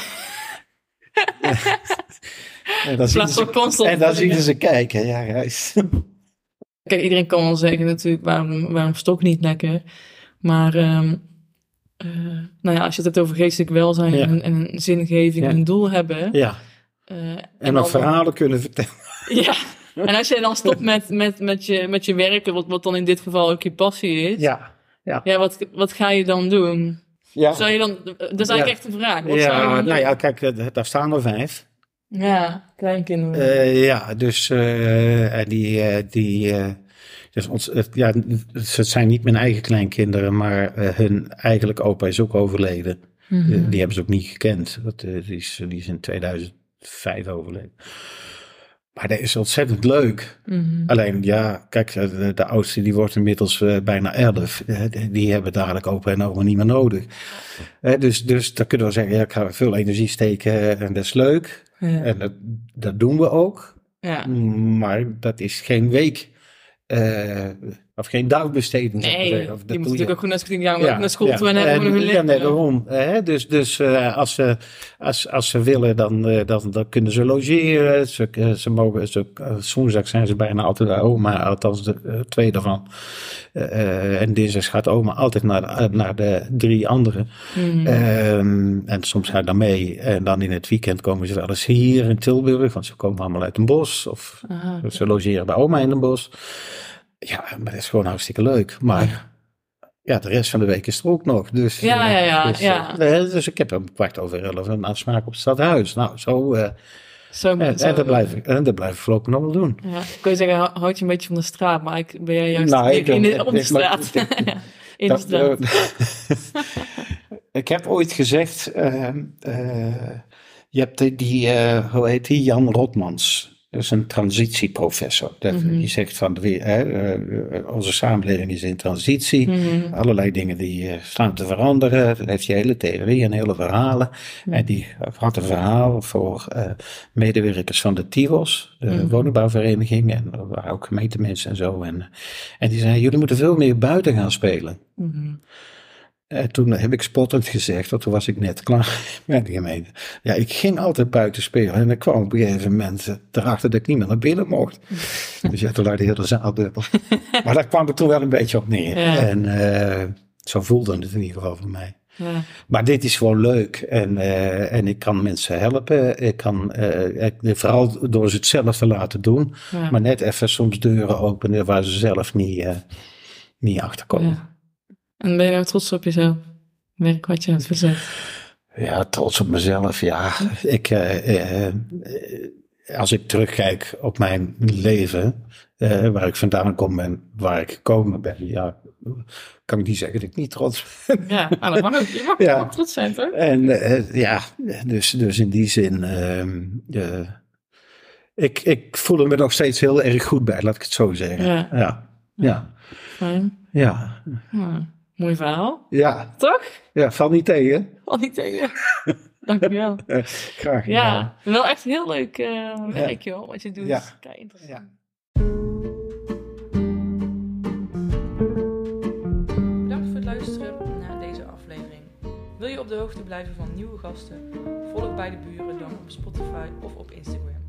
en dan zien ze, en dan zien ze kijken. Ja, reis. Kijk, iedereen kan wel zeggen natuurlijk, waarom, waarom stok niet lekker? Maar... Um, uh, nou ja, als je het hebt over geestelijk welzijn ja. en, en zingeving ja. en een doel hebben. Ja. Uh, en, en nog verhalen kunnen vertellen. Ja. En als je dan stopt met, met, met, je, met je werken, wat, wat dan in dit geval ook je passie is. Ja. Ja, ja wat, wat ga je dan doen? Ja. Zou je dan, dat is eigenlijk echt de vraag. Wat ja, nou ja, kijk, daar staan er vijf. Ja, kleinkinderen. Uh, ja, dus uh, die, die dus ons, ja, het zijn niet mijn eigen kleinkinderen, maar uh, hun eigenlijk opa is ook overleden. Mm -hmm. die, hebben ze ook niet gekend. Dat, uh, die, is, die is in 2005 overleden. Maar dat is ontzettend leuk. Mhm. Alleen, ja, kijk, eh, de, de oudste die wordt inmiddels eh, bijna elf. Eh, die- hebben dadelijk open en ogen niet meer nodig. Eh, dus, dus dan kunnen we zeggen, ja, ik ga veel energie steken en dat is leuk. Ja. En dat, dat doen we ook. ja. Maar dat is geen week eh, of geen dagbesteding. Nee. Of die moet natuurlijk ook goed naar school, ja, naar school toe en hebben hun ja, nee, daarom. Hè? Dus, dus eh, als, ze, als, als ze willen, dan, eh, dan, dan kunnen ze logeren. Ze, eh, ze mogen, ze, woensdag zijn ze bijna altijd bij oma, althans de eh, twee daarvan. En dinsdag gaat oma altijd naar, de- naar de drie anderen. Mhm. Ehm, en soms ga ik dan mee. En dan in het weekend komen ze wel eens hier in Tilburg, want ze komen allemaal uit een bos. Of Aha. ze logeren bij oma in een bos. Ja, maar dat is gewoon hartstikke leuk. Maar ja, de rest van de week is er ook nog. Dus, Ja, eh, ja, ja, Dus, ja. eh, dus ik heb om kwart over elf een afspraak op het stadhuis. Nou, zo. eh, Zo, en, zo- en dat blijf ik, en dat blijf ik voorlopig nog wel doen. Ja, kun je zeggen, hou- houd je een beetje van de straat, maar ik ben jij juist Nou, ik- in de, ik- op de ik- maar- straat. In de straat. ik heb ooit gezegd, ehm, eh, je hebt die, hoe heet die, Jan Rotmans. Dat is een transitieprofessor. Dat, Mhm. Die zegt van, hè, eh, onze samenleving is in transitie. Mhm. Allerlei dingen die eh, staan te veranderen. Dat heeft je hele theorie en hele verhalen. En die had een verhaal voor eh, medewerkers van de TIVOS, de Mhm. woningbouwvereniging. En ook gemeentemensen en zo. En, en die zeiden, jullie moeten veel meer buiten gaan spelen. En toen heb ik spottend gezegd, want toen was ik net klaar met de gemeente. Ja, ik ging altijd buiten spelen en ik kwam op een gegeven moment eh, erachter dat ik niet meer naar binnen mocht. dus ja, toen lag de hele zaal dubbel. maar daar kwam het toen wel een beetje op neer. Ja. En eh, zo voelde het in ieder geval voor mij. Ja. Maar dit is gewoon leuk en, eh, en ik kan mensen helpen. Ik kan, eh, ik- vooral door ze het zelf te laten doen, Ja. maar net even soms deuren openen waar ze zelf niet, eh, niet achter komen. En ben je nou trots op jezelf? Werk wat je hebt verzet. Ja, trots op mezelf. Ja, ik, eh, eh, als ik terugkijk op mijn leven, eh, waar ik vandaan kom en waar ik gekomen ben, ja, kan ik niet zeggen dat ik niet trots ben. Ja, dat mag ook. Je mag Ja. ook trots zijn, toch? En ja, dus, dus in die zin, ehm, eh, ik, ik voel er me nog steeds heel erg goed bij, laat ik het zo zeggen. Ja. ja, ja, Fijn. ja, Ja. Mooi verhaal. ja, Toch? ja val niet tegen. Al niet tegen. Dankjewel. Eh, graag gedaan. Ja, wel echt heel leuk eh, werk, joh, wat je doet. Ja. Kijk, interessant. Ja. Bedankt voor het luisteren naar deze aflevering. Wil je op de hoogte blijven van nieuwe gasten? Volg bij de buren dan op Spotify of op Instagram.